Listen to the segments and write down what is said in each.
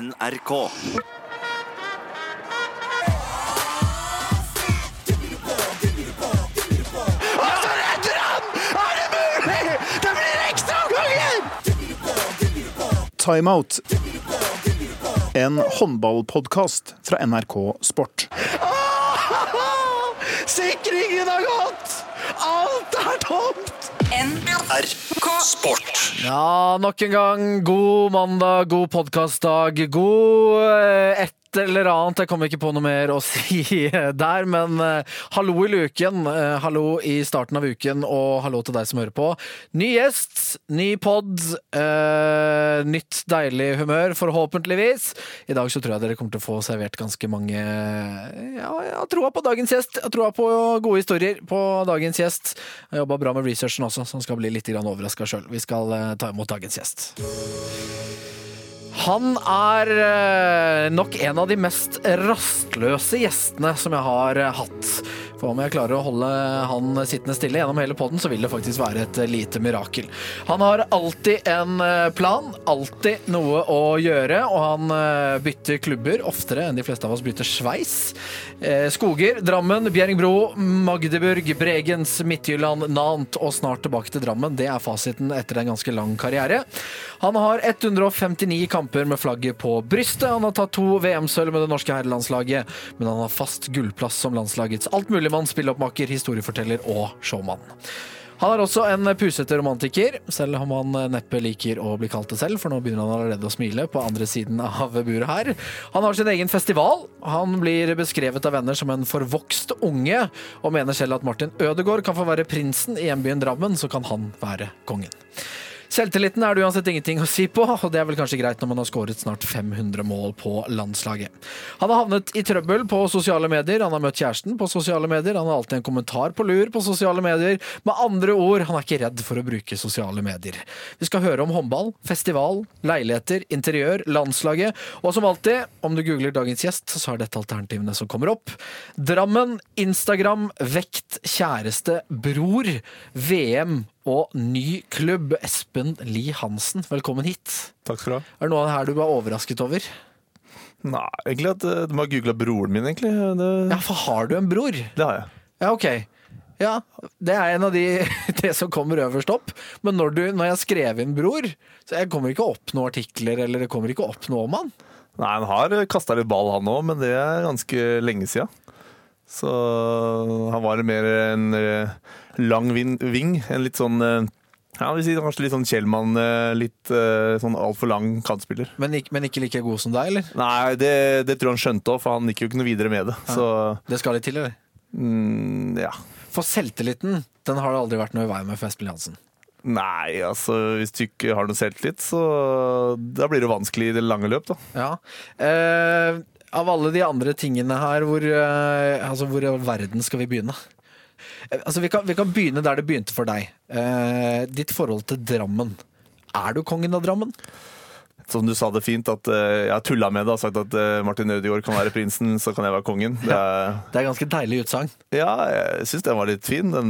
NRK. Timeout. En håndballpodkast fra NRK Sport. Sikringen har gått! Alt er tomt! NRK Sport. Ja, nok en gang. God mandag, god podkastdag, god eh, et eller annet. Jeg kommer ikke på noe mer å si der, men eh, hallo i luken. eh, hallo i starten av uken, og hallo til deg som hører på. Ny gjest, ny pod, uh, nytt deilig humør, forhåpentligvis. I dag så tror jeg dere kommer til å få servert ganske mange Ja, jeg har troa på dagens gjest. Jeg har troa på gode historier på dagens gjest. Jeg jobba bra med researchen også, så han skal bli litt overraska sjøl. Vi skal ta imot dagens gjest. Han er eh, nok en av de mest rastløse gjestene som jeg har eh, hatt. For om jeg klarer å holde han sittende stille gjennom hele podden, så vil det faktisk være et lite mirakel. Han har alltid en eh, plan, alltid noe å gjøre, og han eh, bytter klubber oftere enn de fleste av oss bytter sveis. Eh, Skoger, Drammen, Bjerringbro, Magdeburg, Bregens, Midtjylland, Nant og snart tilbake til Drammen. Det er fasiten etter en ganske lang karriere. Han har 159 kamper med flagget på brystet. Han har tatt to VM-sølv med det norske herrelandslaget, men han har fast gullplass som landslagets altmuligmann, spilloppmaker, historieforteller og showmann. Han er også en pusete romantiker, selv om han neppe liker å bli kalt det selv, for nå begynner han allerede å smile på andre siden av buret her. Han har sin egen festival. Han blir beskrevet av venner som en forvokst unge, og mener selv at Martin Ødegaard kan få være prinsen i hjembyen Drammen, så kan han være kongen. Selvtilliten er det uansett ingenting å si på, og det er vel kanskje greit når man har skåret snart 500 mål på landslaget. Han har havnet i trøbbel på sosiale medier, han har møtt kjæresten på sosiale medier, han har alltid en kommentar på lur på sosiale medier. Med andre ord, han er ikke redd for å bruke sosiale medier. Vi skal høre om håndball, festival, leiligheter, interiør, landslaget, og som alltid, om du googler dagens gjest, så er dette alternativene som kommer opp. Drammen, Instagram, vekt, kjæreste, bror, VM og ny klubb. Espen Lie Hansen, velkommen hit. Takk skal du ha. Er det noe av det her du var overrasket over? Nei, egentlig at eh, du må ha googla broren min, egentlig. Det, Ja, for har du en bror? det har jeg. Ja, ok. Ja, det er en av de det som kommer øverst opp. Men når, du, når jeg skrev inn bror, så jeg kommer ikke opp noen artikler, eller det kommer ikke opp noe om han. Nei, Han har kasta litt ball, han òg, men det er ganske lenge sia. Så han var mer en eh, lang ving. En litt sånn eh, ja, vi sier kanskje litt sånn Kjellmann, eh, litt eh, sånn altfor lang kantspiller. Men ikke, men ikke like god som deg, eller? Nei, det, det tror jeg han skjønte òg, for han gikk jo ikke noe videre med det. Så Det skal litt til, eller? mm, ja. For selvtilliten, den har det aldri vært noe i veien med for Espen Lie Hansen. Nei, altså hvis du ikke har noe selvtillit, så da blir det vanskelig i det lange løp, da. Ja. Eh, av alle de andre tingene her, hvor, eh, altså, hvor i all verden skal vi begynne? Eh, altså, vi, kan, vi kan begynne der det begynte for deg. Eh, ditt forhold til Drammen. Er du kongen av Drammen? Som du sa det fint, at eh, jeg har tulla med det og sagt at eh, Martin Ødegaard kan være prinsen, så kan jeg være kongen. Det er, Det er ganske deilig utsagn. ja, jeg syns den var litt fin. Eh,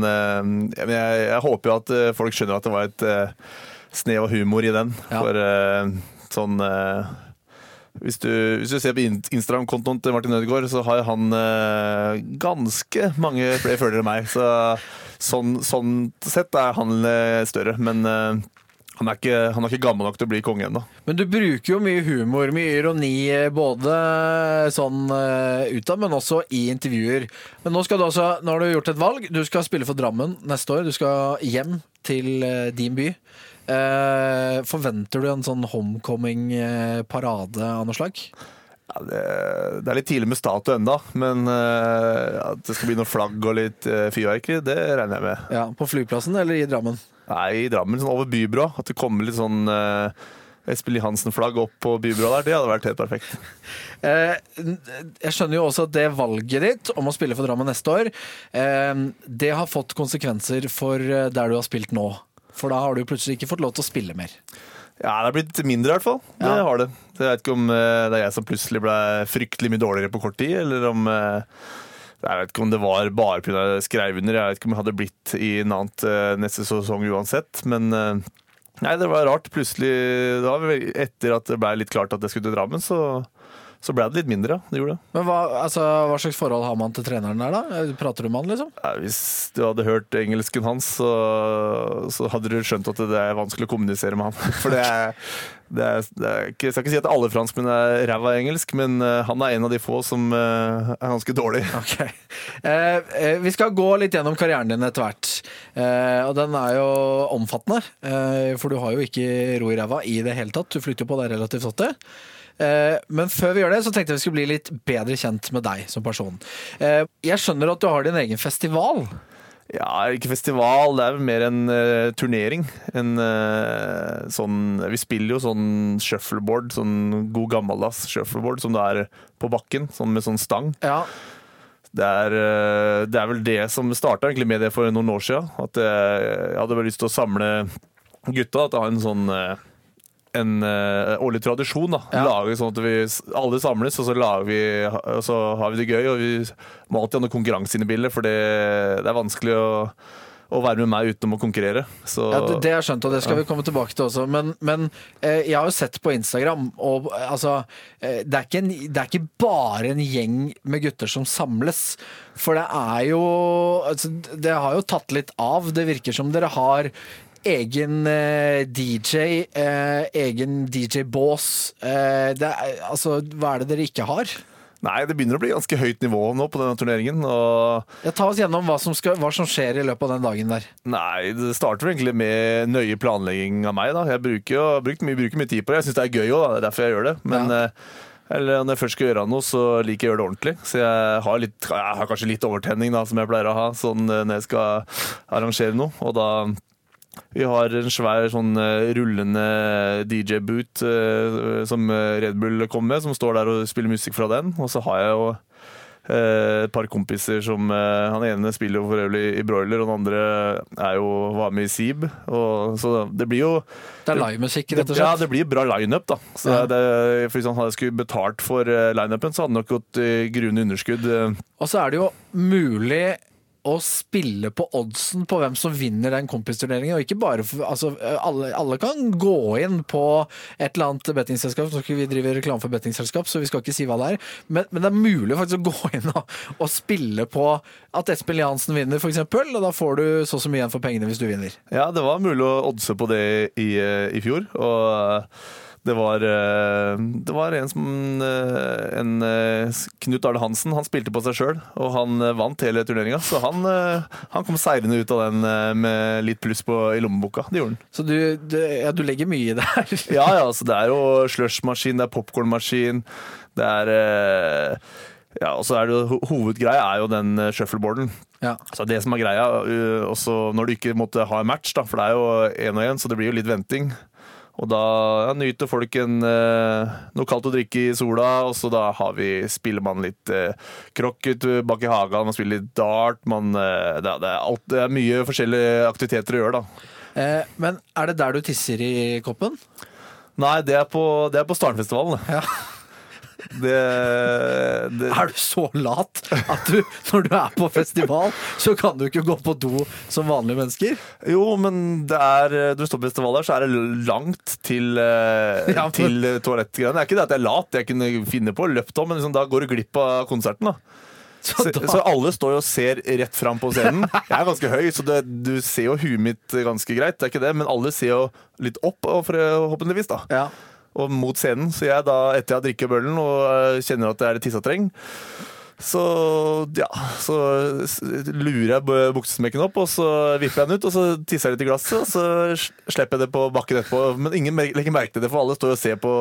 men jeg, jeg håper jo at eh, folk skjønner at det var et snev av humor i den. Ja. For sånn hvis du, hvis du ser på Instagram-kontoen til Martin Ødegaard, så har han eh, ganske mange flere følgere enn meg. Så sånn, sånn sett er han eh, større. Men eh, han, er ikke, han er ikke gammel nok til å bli konge ennå. Men du bruker jo mye humor, mye ironi, eh, både sånn uh, utad, men også i intervjuer. Men nå, skal du altså, nå har du gjort et valg. Du skal spille for Drammen neste år. Du skal hjem til eh, din by. Eh, forventer du en sånn homecoming-parade av noe slag? Ja, det, det er litt tidlig med statue ennå, men eh, at det skal bli noe flagg og litt uh, fyrverkeri, det regner jeg med. Ja, På flyplassen eller i Drammen? Nei, i Drammen, sånn over Bybrå. At det kommer litt sånn uh, Espelid Hansen-flagg opp på Bybrå der, det hadde vært helt perfekt. Eh, jeg skjønner jo også at det valget ditt om å spille for Drammen neste år, eh, det har fått konsekvenser for eh, der du har spilt nå. For da har du plutselig ikke fått lov til å spille mer. Ja, det har blitt mindre i hvert fall. Det Ja. har det. Så jeg vet ikke om eh, det er jeg som plutselig ble fryktelig mye dårligere på kort tid, eller om eh, jeg vet ikke om det var bare pga. jeg skrev under. Jeg vet ikke om jeg hadde blitt i en annet eh, neste sesong uansett. Men Nei, det var rart. Plutselig, da, etter at det ble litt klart at jeg skulle til Drammen, så, så ble det litt mindre, ja. Det gjorde det. Men hva, altså, hva slags forhold har man til treneren der, da? Prater du med han, liksom? Nei, hvis du hadde hørt engelsken hans, så, så hadde du skjønt at det er vanskelig å kommunisere med han. For det er, det er, det er ikke, Jeg skal ikke si at alle franskmenn er ræva i engelsk, men eh, han er en av de få som eh, er ganske dårlig. Ok. Eh, eh, vi skal gå litt gjennom karrieren din etter hvert. Eh, og den er jo omfattende. Eh, for du har jo ikke ro i ræva i det hele tatt. Du flytter jo på deg relativt ofte. Eh, men før vi gjør det, så tenkte jeg vi skulle bli litt bedre kjent med deg som person. Eh, jeg skjønner at du har din egen festival. Ja, ikke festival, det er vel mer en uh, turnering. En uh, sånn Vi spiller jo sånn shuffleboard, sånn god gammeldags shuffleboard som det er på bakken, sånn med sånn stang. Ja. Det er, uh, det er vel det som starta med det for noen år siden. At jeg, hadde bare lyst til å samle gutta. At jeg har en sånn en eh, årlig tradisjon. da Ja. Lager sånn at vi alle samles, og så, vi, og så har vi det gøy. Og vi må alltid ha noe konkurranse inne i bildet, for det, det er vanskelig å, å være med meg uten å konkurrere. Så Ja, det, det har jeg skjønt, og det skal vi komme tilbake til også. Men, men eh, jeg har jo sett på Instagram, og altså eh, det, er en, det er ikke bare en gjeng med gutter som samles. For det er jo altså, Det har jo tatt litt av. Det virker som dere har egen eh, DJ, eh, egen DJ-bås. Eh, det er- altså, hva er det dere ikke har? Nei, det begynner å bli ganske høyt nivå nå på denne turneringen. Og Ja, ta oss gjennom hva som, skal, hva som skjer i løpet av den dagen der. Nei, det starter vel egentlig med nøye planlegging av meg. da Jeg bruker jo har brukt mye, bruker mye tid på det. Jeg syns det er gøy òg, det er derfor jeg gjør det. Men eh, eller når jeg først skal gjøre noe, så liker jeg å gjøre det ordentlig. Så jeg har, litt, jeg har kanskje litt overtenning, da, som jeg pleier å ha sånn eh, når jeg skal arrangere noe. Og da vi har en svær sånn eh, rullende DJ-boot eh, som eh, Red Bull kom med, som står der og spiller musikk fra den. Og så har jeg jo et par kompiser som Han ene spiller jo for øvrig i Broiler, og den andre er jo, var med i Seeb. Så det blir jo Det er livemusikk, rett og slett? ja, det blir bra lineup, da. Så Ja. det, Hvis han hadde skulle betalt for lineupen, så hadde han nok gått i gruende underskudd. Og så er det jo mulig å spille på oddsen på hvem som vinner den kompisturneringen. Og ikke bare for, altså, alle, alle kan gå inn på et eller annet bettingselskap. Vi driver reklame for bettingselskap, så vi skal ikke si hva det er. Men, men det er mulig faktisk å gå inn og, og spille på at Espen Jansen vinner, f.eks. Og da får du så og så mye igjen for pengene hvis du vinner. Ja, det var mulig å oddse på det i, eh, i fjor. Og det var, eh, det var en som eh, en, eh, Knut Arne Hansen. Han spilte på seg sjøl, og han vant hele turneringa. Så han, han kom seirende ut av den med litt pluss på, i lommeboka. Det gjorde han. Så du, du, ja, du legger mye i det her. Ja, ja, altså det er jo slushmaskin, det er popkornmaskin, det er Ja, og så er det Hovedgreia er jo den shuffleboarden. Ja. Så det som er greia, også når du ikke måtte ha en match, da, for det er jo én og én, så det blir jo litt venting. Og da ja, nyter folk en, eh, noe kaldt å drikke i sola, og så da har vi, spiller man litt eh, krokket bak i hagen, man spiller litt dart, man, eh, det, er- det, er alt, det er mye forskjellige aktiviteter å gjøre, da. Eh, men er det der du tisser i koppen? Nei, det er på, det er på Starnfestivalen. det. Det, det, Er du så lat at du, når du er på festival, så kan du ikke gå på do som vanlige mennesker? jo, men det er, du står på festival der, så er det langt til, eh, Ja, men- til toalettgreiene. Det er ikke det at jeg er lat, jeg kunne finne på å løpe om, men liksom, da går du glipp av konserten. da. Så Så, da, så alle står jo og ser rett fram på scenen. Jeg er ganske høy, så det, du ser jo huet mitt ganske greit, det er ikke det, men alle ser jo litt opp, og forhåpentligvis, da. ja. Og mot scenen. Så jeg da, etter jeg har drikket bøllen og eh, kjenner at det er et tissetreng, så ja, så lurer jeg buksesmekken opp, og så vipper jeg den ut, og så tisser jeg litt i glasset, og så slipper jeg det på bakken etterpå. Men ingen legger merke til det, for alle står og ser på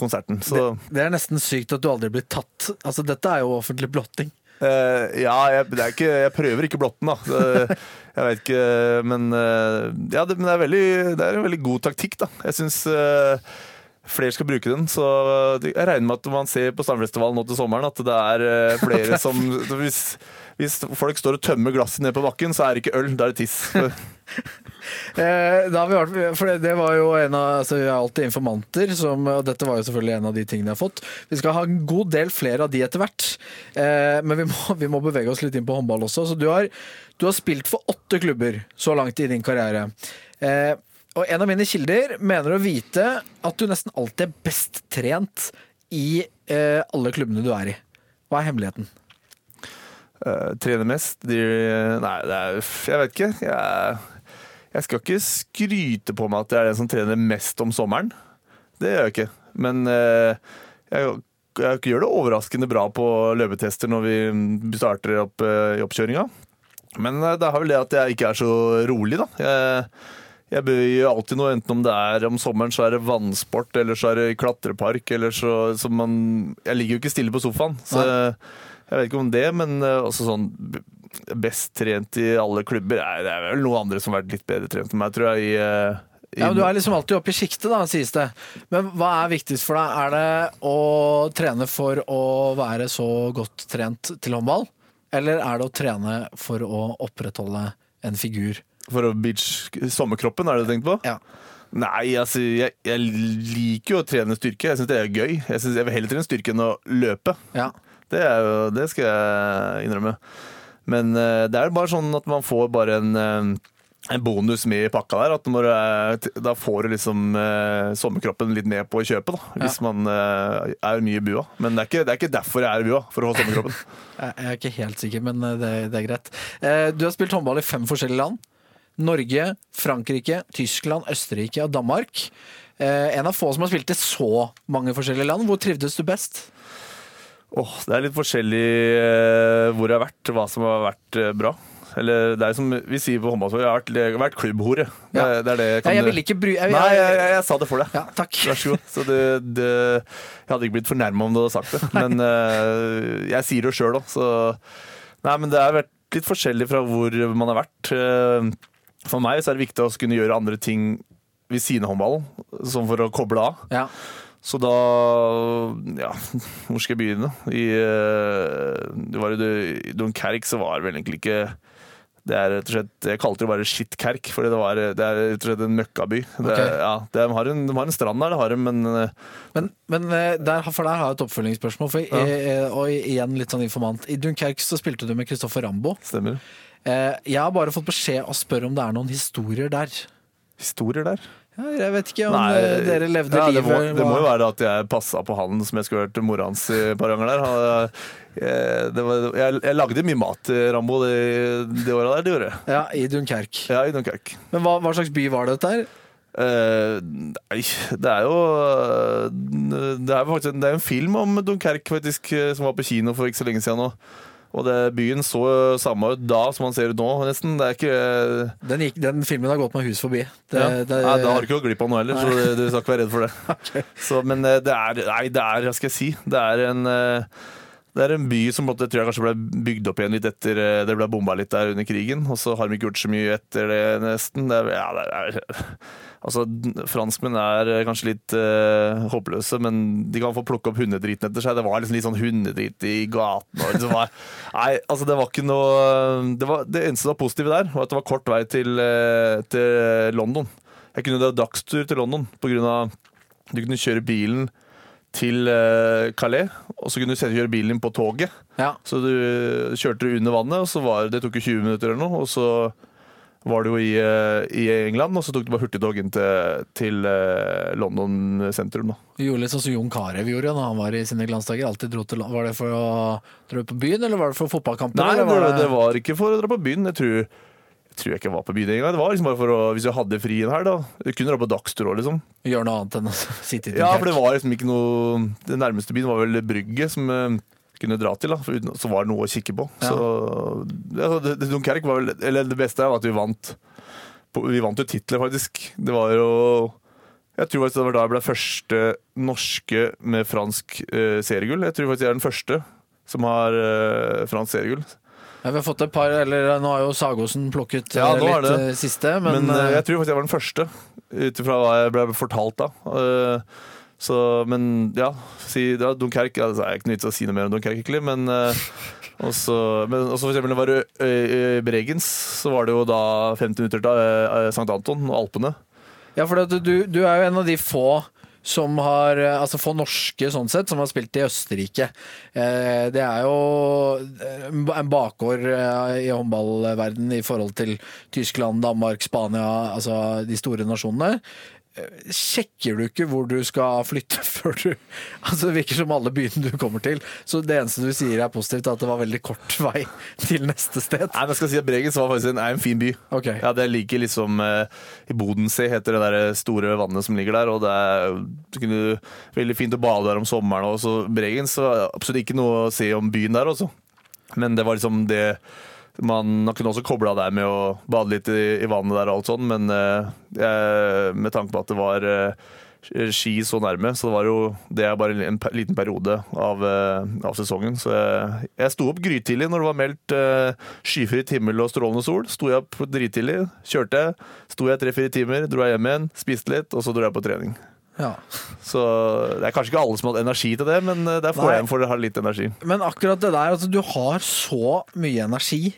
konserten. Så Det er nesten sykt at du aldri blir tatt. Altså, dette er jo offentlig blotting. Uh, ja, jeg, det er ikke, jeg prøver ikke blotten, da. Det, jeg vet ikke, men uh, ja, det, men det er, veldig, det er en veldig god taktikk, da. Jeg syns flere skal bruke den. Så jeg regner med at man ser på Stamfestivalen nå til sommeren at det er eh, flere som hvis, hvis folk står og tømmer glasset ned på bakken, så er det ikke øl, da er det tiss. Eh, for det, var jo en av altså, Vi er alltid informanter, som, og dette var jo selvfølgelig en av de tingene jeg har fått. Vi skal ha en god del flere av de etter hvert, eh, men vi må, vi må bevege oss litt inn på håndball også. Så du har, du har spilt for åtte klubber så langt i din karriere. Eh, Og en av mine kilder mener å vite at du nesten alltid er best trent i eh, alle klubbene du er i. Hva er hemmeligheten? Uh, trener mest? De, nei, er Jeg vet ikke. Jeg, jeg skal ikke skryte på meg at jeg er den som trener mest om sommeren. Det gjør jeg ikke. Men uh, jeg, jeg gjør det overraskende bra på løpetester når vi starter opp uh, i oppkjøringa. Men eh, det har vel det at jeg ikke er så rolig, da. Jeg, jeg bøyer alltid noe, enten om det er om sommeren så er det vannsport, eller så er det klatrepark, eller så, så man Jeg ligger jo ikke stille på sofaen, så jeg vet ikke om det, men eh, også sånn Best trent i alle klubber Nei, Det er vel noen andre som har vært litt bedre trent enn meg, tror jeg. I, eh, i, Ja, men Du er liksom alltid oppe i sjiktet, da, sies det. Men hva er viktigst for deg? Er det å trene for å være så godt trent til håndball? Eller er det å trene for å opprettholde en figur? For å beach sommerkroppen, er det du tenkt på? Ja. Nei, altså, jeg, jeg liker jo å trene styrke. Jeg syns det er gøy. Jeg, synes, jeg vil heller trene styrke enn å løpe. ja. Det, er jo, det skal jeg innrømme. Men uh, det er bare sånn at man får bare en, uh, en bonus med i pakka der. At når er, da får du liksom eh, sommerkroppen litt med på kjøpet, da, hvis man er mye i bua. Men det er, ikke, det er ikke derfor jeg er i bua, for å ha sommerkroppen. Jeg er ikke helt sikker, men det, det er greit. Du har spilt håndball i fem forskjellige land. Norge, Frankrike, Tyskland, Østerrike og Danmark. Eh, En av få som har spilt i så mange forskjellige land. Hvor trivdes du best? Åh, det er litt forskjellig eh, hvor jeg har vært, hva som har vært eh, bra. Eller det er som vi sier på håndballsport, jeg har vært, jeg har vært klubbhore. Det, Ja. det er det jeg Ja, jeg ville ikke bry... Jeg, Nei, jeg, jeg, jeg sa det for deg. Ja, takk. Vær så god. Så det, det, jeg hadde ikke blitt fornærma om du hadde sagt det, men eh, jeg sier det sjøl òg, så Nei, men det har vært litt forskjellig fra hvor man har vært. Eh, For meg så er det viktig å kunne gjøre andre ting ved siden av håndballen, sånn for å koble av. Ja. Så da Ja, hvor skal jeg begynne? I, eh, det var i Dunkerque så var det vel egentlig ikke det er rett og slett, Jeg kalte det bare Shitkerk, for det, var, det er rett og slett en møkkaby. Det, Ok. ja, de, har en, de har en strand der, det har de, men eh, Men, men eh, der, for der har jeg et oppfølgingsspørsmål. For, Ja. og igjen litt sånn informant. I Dunkerque så spilte du med Kristoffer Rambo. stemmer. Eh, Jeg har bare fått beskjed å spørre om det er noen historier der. Historier der. Ja, jeg vet ikke om Nei, eh, dere levde ja, det, livet må, det må jo være at jeg passa på han som jeg skulle hørt mora hans i et par ganger der. Han, eh, det var, jeg, jeg lagde mye mat Rambo det, det året der, det gjorde jeg. Ja, i Dunkerque. Ja, i Dunkerque. Men hva, hva slags by var det dette her? Eh, nei, det er jo Det er jo faktisk det er en film om Dunkerque faktisk, eh, som var på kino for ikke så lenge siden nå. Og det, byen så samme ut da som man ser ut nå, nesten. Det er ikke Den, gikk, den filmen har gått meg hus forbi. Det, ja. det, Nei, da har du ikke gått glipp av noe heller, så du, du skal ikke være redd for det. Så, men eh, det er Nei, det er Hva skal jeg si? Det er en eh, det er en by som måte, tror jeg kanskje ble bygd opp igjen litt etter eh, det ble bomba litt der under krigen. Og så har de ikke gjort så mye etter det, nesten. Det er, ja, det er, altså, franskmenn er eh, kanskje litt uh, håpløse, men de kan få plukke opp hundedriten etter seg. Det var liksom litt sånn hundedrit i gaten. Og det var, nei, altså det var ikke noe Det, var, det eneste som var positive der, var at det var kort vei til, til London. Jeg kunne dra dagstur til London av Du kunne kjøre bilen til eh, Calais, og så kunne du kjøre bilen din på toget. ja. Så du kjørte under vannet, og så var det tok jo 20 minutter eller noe, og så var du jo i, eh, i England, og så tok du bare hurtigtog inn til, til eh, London sentrum. da. Vi gjorde litt sånn som Jon Carew gjorde når han var i sine glansdager. Alltid dro til, var det for å dra på byen, eller var det for fotballkamper? Nei, eller det, var det var ikke for å dra på byen. Jeg tror, tror jeg ikke jeg var på byen engang. Det var liksom bare for å, hvis jeg hadde fri en helg, da. Jeg kunne dra på dagstur òg, liksom. Gjøre noe annet enn å sitte i Ja, for det var liksom ikke noe Det nærmeste byen var vel Brygge, som eh, kunne dra til. da for uten, Så var det noe å kikke på. Ja. Så ja, det, det, vel Eller det beste var at vi vant på, Vi vant jo titler, faktisk. Det var jo Jeg tror faktisk det var da jeg ble første norske med fransk eh, seriegull. Jeg tror faktisk jeg er den første som har eh, fransk seriegull. Ja, vi har fått et par, eller nå har jo Sagosen plukket Ja, eh, litt det. eh, siste, men, Men, eh, jeg tror faktisk jeg var den første, ut ifra hva jeg ble fortalt da. Så, men ja, si, ja Dunkerque altså, Det er ikke noe vits å si noe mer om Dunkerque, egentlig, men men også for eksempel det var i Bregens, så var det jo da 50 minutter til St. Anton og Alpene. Ja, for du, du er jo en av de få som har eh, Altså for norske, sånn sett, som har spilt i Østerrike. Eh, det er jo eh, en bakgård i håndballverden i forhold til Tyskland, Danmark, Spania, altså de store nasjonene. Eh, Sjekker du ikke hvor du skal flytte før du Altså Det virker som alle byene du kommer til. Så det eneste du sier er positivt, er at det var veldig kort vei til neste sted. Nei, men jeg skal si at Bregenz var faktisk en, er en fin by. Ok. Ja, det ligger liksom eh, I Bodensee heter det der store vannet som ligger der. Og det er det kunne, veldig fint å bade der om sommeren. Og så Bregenz var absolutt ikke noe å se om byen der, også. Men det var liksom det man kunne også kobla der med å bade litt i, i vannet der og alt sånn, men eh, med tanke på at det var eh, ski så nærme, så det var jo det er bare en liten periode av, eh, av sesongen. Så jeg, jeg sto opp grytidlig når det var meldt eh, skyfritt himmel og strålende sol. Sto jeg opp drittidlig, kjørte, sto jeg tre-fire timer, dro jeg hjem igjen, spiste litt, og så dro jeg på trening. Ja. Så det er kanskje ikke alle som har hatt energi til det, men det der får jeg igjen for å ha litt energi. Men akkurat det der, altså du har så mye energi.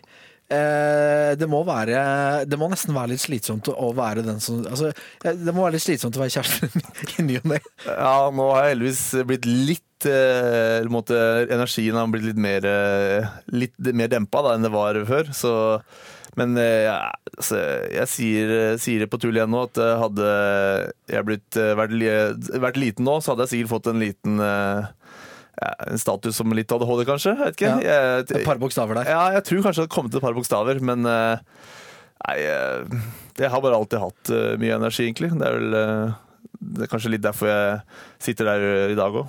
Eh, det må være Det må nesten være litt slitsomt å være den som altså, eh, Det må være litt slitsomt å være kjæresten i ny og ne. Ja, nå har jeg heldigvis blitt litt eh, måte, Energien har blitt litt mer, eh, litt mer dempa da, enn det var før. Så, men eh, ja, altså, jeg sier, sier det på tull igjen nå at eh, hadde jeg blitt, eh, vært, vært liten nå, så hadde jeg sikkert fått en liten eh, ja, en status som litt ADHD, kanskje. Jeg vet ikke. Ja, Et par bokstaver der. ja, jeg tror kanskje det hadde kommet et par bokstaver, men eh, Nei, eh, jeg har bare alltid hatt eh, mye energi, egentlig. Det er vel eh, det er kanskje litt derfor jeg sitter der eh, i dag òg.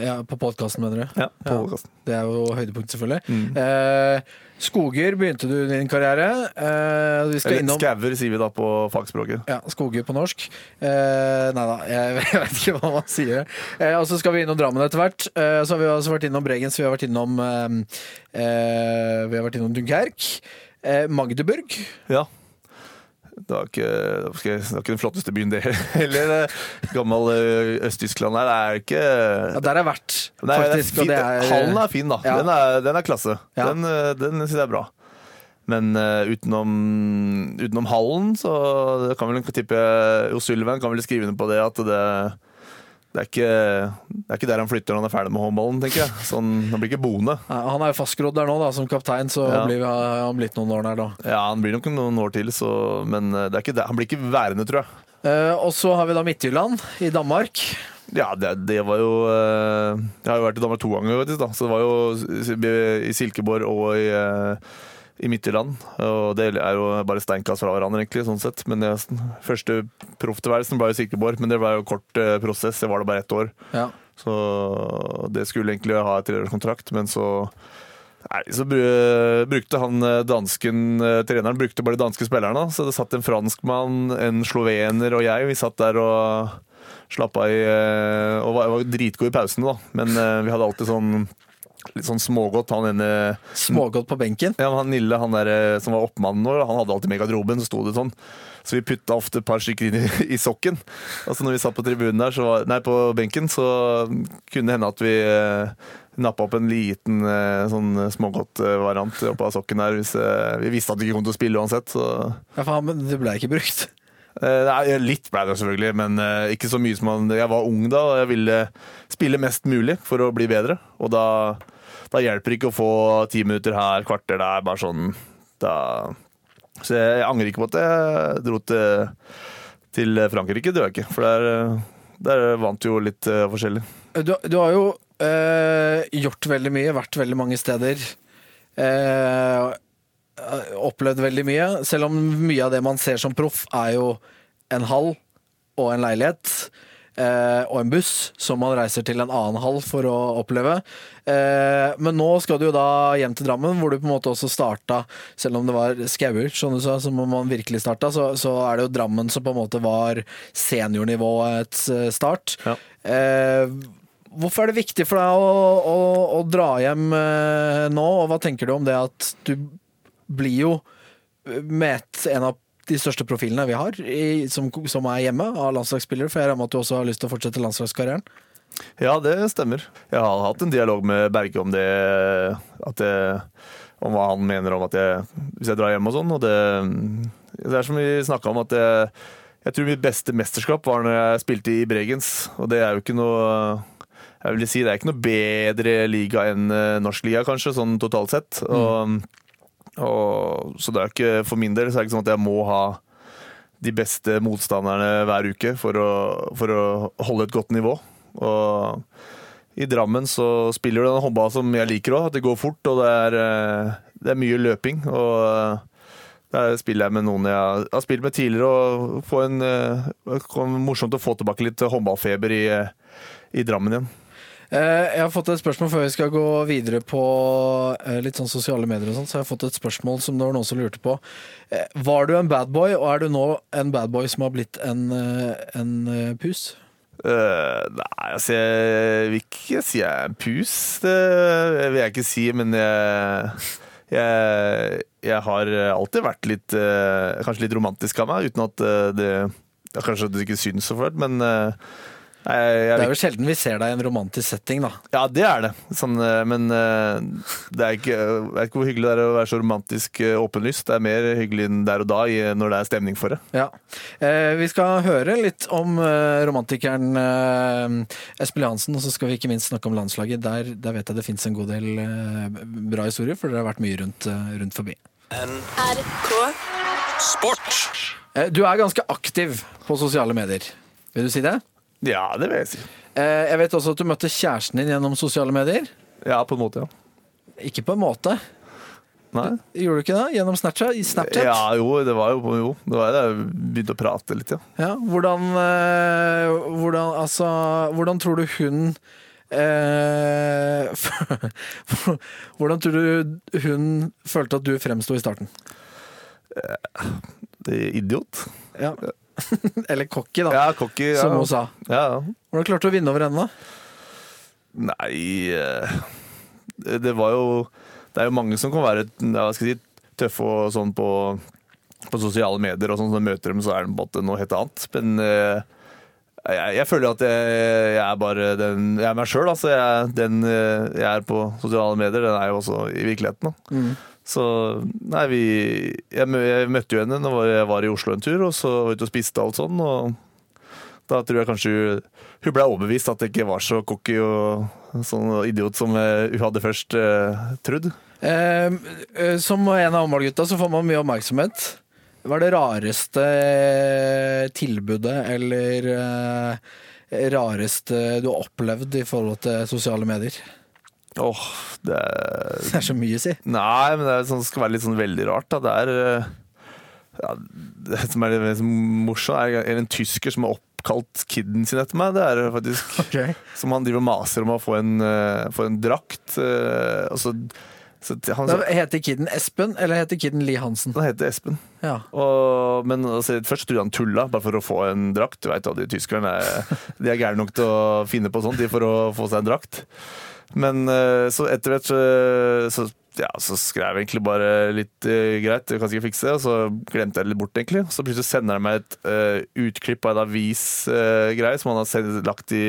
Ja, på podkasten, mener du? Ja, på podcasten. Det er jo høydepunkt, selvfølgelig. Mm. Eh, Skoger begynte du din karriere. Eh, Eller innom skauer, sier vi da på fagspråket. Ja, Skoger på norsk. Eh, nei da, jeg, jeg vet ikke hva man sier. Eh, og så skal vi innom Drammen etter hvert. Eh, så har vi også vært innom Bregens, vi har vært innom eh, eh, Vi har vært innom Dunkerque. Eh, Magdeburg. Ja. Det var ikke, det var ikke, den flotteste byen, det heller. Gammel eh, Øst-Tyskland der. Det er ikke Ja, der har jeg vært, Nei, det er faktisk. det er, Hallen er fin, da. Ja. Den, er, den er klasse. Ja. Den, eh, den syns jeg er bra. Men uh, utenom, utenom hallen, så kan vel tippe Jo Sylvan kan vel skrive under på det at det, det, er ikke, det er ikke der han flytter når han er ferdig med håndballen, tenker jeg. Så han blir ikke boende. Nei, Han er jo fastgrodd der nå, da, som kaptein, så Ja. blir han blitt noen år der, da. Ja, Han blir nok noen år til, så, men eh, han blir ikke værende, tror jeg. Eh, og så har vi da Midtjylland i Danmark. Ja, det, det var jo eh, Jeg har jo vært i Danmark to ganger, faktisk, da. så det var jo i Silkeborg og i, eh, i Midtjylland. Og det er jo bare steinkast fra hverandre, egentlig, sånn sett. Men det, første profftilværelsen var i Silkeborg, men det var jo kort eh, prosess. Det var da bare ett år. Ja. Så det skulle egentlig ha et treårskontrakt, men så Nei, så brukte han eh, dansken, eh, treneren brukte bare de danske spillerne. Så det satt en franskmann, en slovener og jeg. Vi satt der og slappa i Og var, var dritgode i pausene, da. Men vi hadde alltid sånn litt sånn smågodt. Han ene Smågodt på benken. ja, han Nille, han der eh, som var oppmannen vår, han hadde alltid med i garderoben, så sto det sånn. Så vi putta ofte et par stykker inn i, i sokken. Altså når vi satt på tribunen der, så var, nei, på benken, så kunne det hende at vi eh, nappa opp en liten eh, sånn smågodtvariant oppå av sokken der. Hvis, eh, vi visste at vi ikke kom til å spille uansett, så Ja, faen, men det ble ikke brukt. Eh, Nei, litt ble det selvfølgelig, men eh, ikke så mye som man Jeg var ung da, og jeg ville spille mest mulig for å bli bedre. Og da, da hjelper det ikke å få ti minutter her, kvarter der, bare sånn da, Så jeg, angrer ikke på at jeg dro til, til Frankrike, det gjør jeg ikke. For der, der vant jo litt uh, forskjellig. Du, du har jo eh, gjort veldig mye, vært veldig mange steder. Eh, opplevd veldig mye. Selv om mye av det man ser som proff, er jo en hall og en leilighet. Eh, og en buss som man reiser til en annen hall for å oppleve. Eh, men nå skal du jo da hjem til Drammen, hvor du på en måte også starta, selv om det var skauert, som du sa, som man virkelig starta, så, så er det jo Drammen som på en måte var seniornivåets eh, start. Ja. Eh, hvorfor er det viktig for deg å, å, å dra hjem eh, nå, og hva tenker du om det at du blir jo med et, en av de største profilene vi har, i, som, som er hjemme av landslagsspillere, for jeg regner med at du også har lyst til å fortsette landslagskarrieren? Ja, det stemmer. Jeg har hatt en dialog med Berge om det, jeg, om hva han mener om at jeg Hvis jeg drar hjem og sånn. Og det, det er som vi snakka om, at jeg, Jeg tror mitt beste mesterskap var når jeg spilte i Bregens, og det er jo ikke noe Jeg vil si det er ikke noe bedre liga enn eh, norsk liga, kanskje, sånn totalt sett. Og, og, så det er ikke, for min del så er det ikke sånn at jeg må ha de beste motstanderne hver uke for å, for å holde et godt nivå. Og i Drammen så spiller du den håndball som jeg liker òg, at det går fort og det er, eh, det er mye løping. Og eh, der spiller jeg med noen jeg har spilt med tidligere, og en, eh, det er morsomt å få tilbake litt håndballfeber i, i Drammen igjen. Eh, Jeg har fått et spørsmål før vi skal gå videre på eh, litt sånn sosiale medier og sånn, så har fått et spørsmål som det var noen som lurte på. Eh, Var du en bad boy, og er du nå en bad boy som har blitt en, en pus? Uh, nei, altså jeg vil ikke si jeg er en pus. Det vil jeg ikke si, men jeg, jeg, jeg har alltid vært litt Kanskje litt romantisk av meg, uten at det Kanskje det ikke syns så fælt, men eh, jeg, jeg, Det er jo sjelden vi ser deg i en romantisk setting, da. Ja, det er det. Sånn, eh, men eh, det er ikke, jeg vet ikke hvor hyggelig det er å være så romantisk eh, åpenlyst. Det er mer hyggelig enn der og da når det er stemning for det. Ja. Eh, vi skal høre litt om eh, romantikeren eh, Espen Johansen, og så skal vi ikke minst snakke om landslaget. Der, der vet jeg det fins en god del eh, bra historier, for dere har vært mye rundt, eh, rundt forbi. NRK Sport. Eh, du er ganske aktiv på sosiale medier. Vil du si det? Ja, det vil jeg si. Eh, jeg vet også at du møtte kjæresten din gjennom sosiale medier. Ja, på en måte, ja. Ikke på en måte. Nei? Gjorde du ikke det? Gjennom Snapchat? I Snapchat? Ja, jo, det var jo, jo det var da jeg begynte å prate litt, ja. Ja, hvordan, eh, hvordan, altså, hvordan tror du hun eh, Hvordan tror du hun følte at du fremsto i starten? Det er idiot. Ja. Eller cocky, da, Ja, cocky. Ja. som hun sa. Ja, ja. Hvordan klarte du å vinne over henne? da? Nei eh, det, var jo Det er jo mange som kan være ja, hva skal jeg si, tøffe og sånn på, på sosiale medier, og sånn, så møter dem, så er det på noe helt annet. Men eh, jeg, jeg føler at jeg, jeg er bare den Jeg er meg sjøl. Altså, jeg, den eh, jeg er på sosiale medier, den er jo også i virkeligheten. Da. Så nei, vi jeg, mø- jeg møtte jo henne når jeg var i Oslo en tur, og så var vi ute og spiste alt sånn. og da tror jeg kanskje hun, hun ble overbevist at det ikke var så cocky og sånn idiot som eh, hun hadde først eh, trodd. Eh, eh, som en av håndballgutta så får man mye oppmerksomhet. Hva er det rareste tilbudet eller eh, rareste du har opplevd i forhold til sosiale medier? Åh, det er Det er så mye, å si. Nei, men det sånn, skal være litt sånn veldig rart. Da. Det er eh, ja, Det som er litt morsomt, er en tysker som har oppkalt kiden sin etter meg. Det er faktisk faktisk Som han driver og maser om å få en, eh, få en drakt. eh, og så, så han, Da heter kiden Espen, eller heter kiden Lie Hansen? han heter Espen. Ja. Og, men altså, først trodde han tulla, bare for å få en drakt. Du veit jo, de tyskerne er, de er gærne nok til å finne på sånt de for å få seg en drakt. Men eh, så etter hvert så, så, ja, så skrev jeg egentlig bare litt uh, greit, jeg kan sikkert fikse det, og så glemte jeg det litt bort, egentlig. Så plutselig sender han meg et uh, utklipp av en avisgreie som han har sendt, lagt i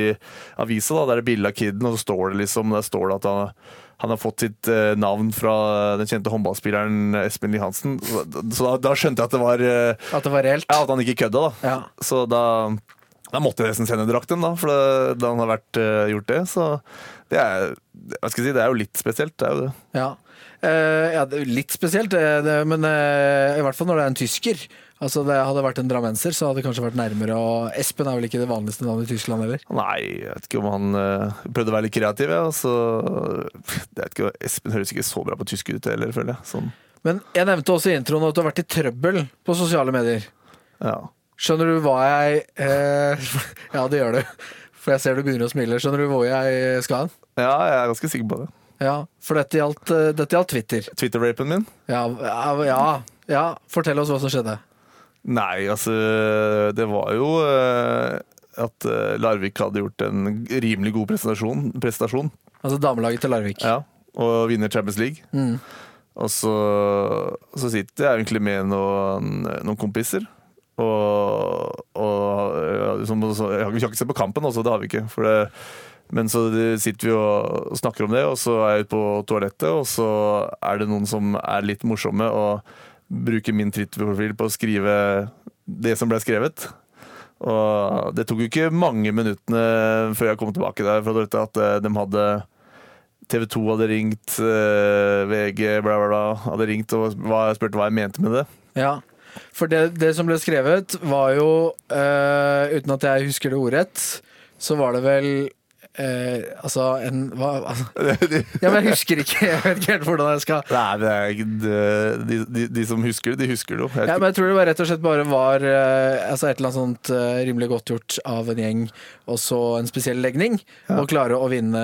avisa. Da, der er det bilde av kiden, og så står det liksom der står det at han, han har fått sitt navn fra den kjente håndballspilleren Espen Lie Hansen. Så, så da, da skjønte jeg at det var At det var reelt? ja, at han ikke kødda, da. Ja. Så da, da måtte jeg nesten sende drakten, da, for det, da han har vært, uh, gjort det. Så det er, hva skal jeg si, det er jo litt spesielt, det er jo det. Ja. Uh, ja, det er litt spesielt, det, det, men uh, i hvert fall når det er en tysker. Altså Det hadde vært en drammenser, så hadde det kanskje vært nærmere. Og Espen er vel ikke det vanligste navnet i Tyskland heller? Nei, jeg vet ikke om han uh, prøvde å være litt kreativ, ja. Så, jeg vet ikke, Espen høres ikke så bra på tysk ut heller, føler jeg. Sånn, Men jeg nevnte også i introen at du har vært i trøbbel på sosiale medier. ja. Skjønner du hva jeg eh, Ja, det gjør du. For jeg ser du begynner å smile. Skjønner du hvor jeg skal hen? ja, jeg er ganske sikker på det. Ja, for dette gjaldt, eh, dette gjaldt Twitter. Twitter-rapen min? Ja, ja, ja. Fortell oss hva som skjedde. Nei, altså Det var jo eh, at eh, Larvik hadde gjort en rimelig god prestasjon. prestasjon Altså damelaget til Larvik. Ja, og vinner Champions League. Mm. Og så, så sitter jeg egentlig med noen, noen kompiser. Og, og som, har- Vi har ikke sett på kampen, altså. det har vi ikke. For det, men så sitter vi og snakker om det, og så er jeg ute på toalettet, og så er det noen som er litt morsomme og bruker min Twitter-profil på å skrive det som ble skrevet. Og det tok jo ikke mange minuttene før jeg kom tilbake der fra toalettet, at eh, de hadde TV 2 hadde ringt, eh, VG bla, bla, bla, hadde ringt og spurte hva jeg mente med det. Ja. For det, det som ble skrevet, var jo, eh, uten at jeg husker det ordrett, så var det vel eh, altså en hva, altså, Ja, men jeg husker ikke. Jeg vet ikke helt hvordan jeg skal Nei, det de, de, de som husker det, de husker det jo. Ja, men jeg tror det var rett og slett bare var eh, altså et eller annet sånt eh, rimelig godt gjort av en gjeng, og så en spesiell legning, å klare å vinne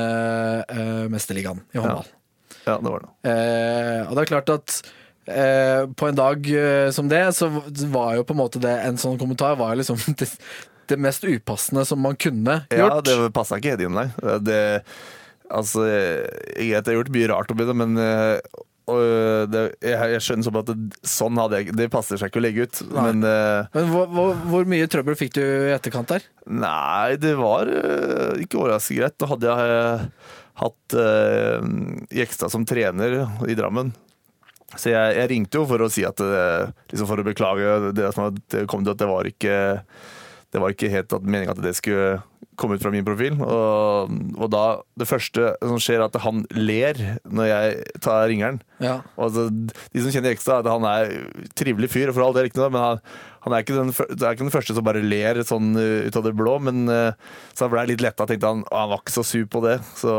uh, Mesterligaen i håndball. Ja. ja, det var det. Eh, og det er klart at eh, på en dag eh, som det, så var jo på en måte det En sånn kommentar var liksom det, det mest upassende som man kunne gjort. Ja, det passa ikke helt inn der. Det, altså, jeg, jeg har gjort mye rart oppi det, men eh, det, jeg, jeg skjønner sånn at det, sånn hadde jeg Det passer seg ikke å legge ut. Nei. Men eh, Men hvor, hvor, hvor mye trøbbel fikk du i etterkant der? nei, det var eh, ikke overraskende greit. Da hadde jeg eh, hatt uh, Jekstad som trener i Drammen. Så jeg, jeg ringte jo for å si at liksom for å beklage det som kom til at det var ikke det var ikke helt meninga at det skulle komme ut fra min profil. Og, og da Det første som skjer, er at han ler når jeg tar ringeren. Ja. Og altså, de som kjenner Jekstad, at han er trivelig fyr, for all del ikke noe, men han, han er, ikke den, er ikke den første som bare ler sånn uh, ut av det blå. Men uh, så han ble litt letta, tenkte han. Og han var ikke så sur på det. Så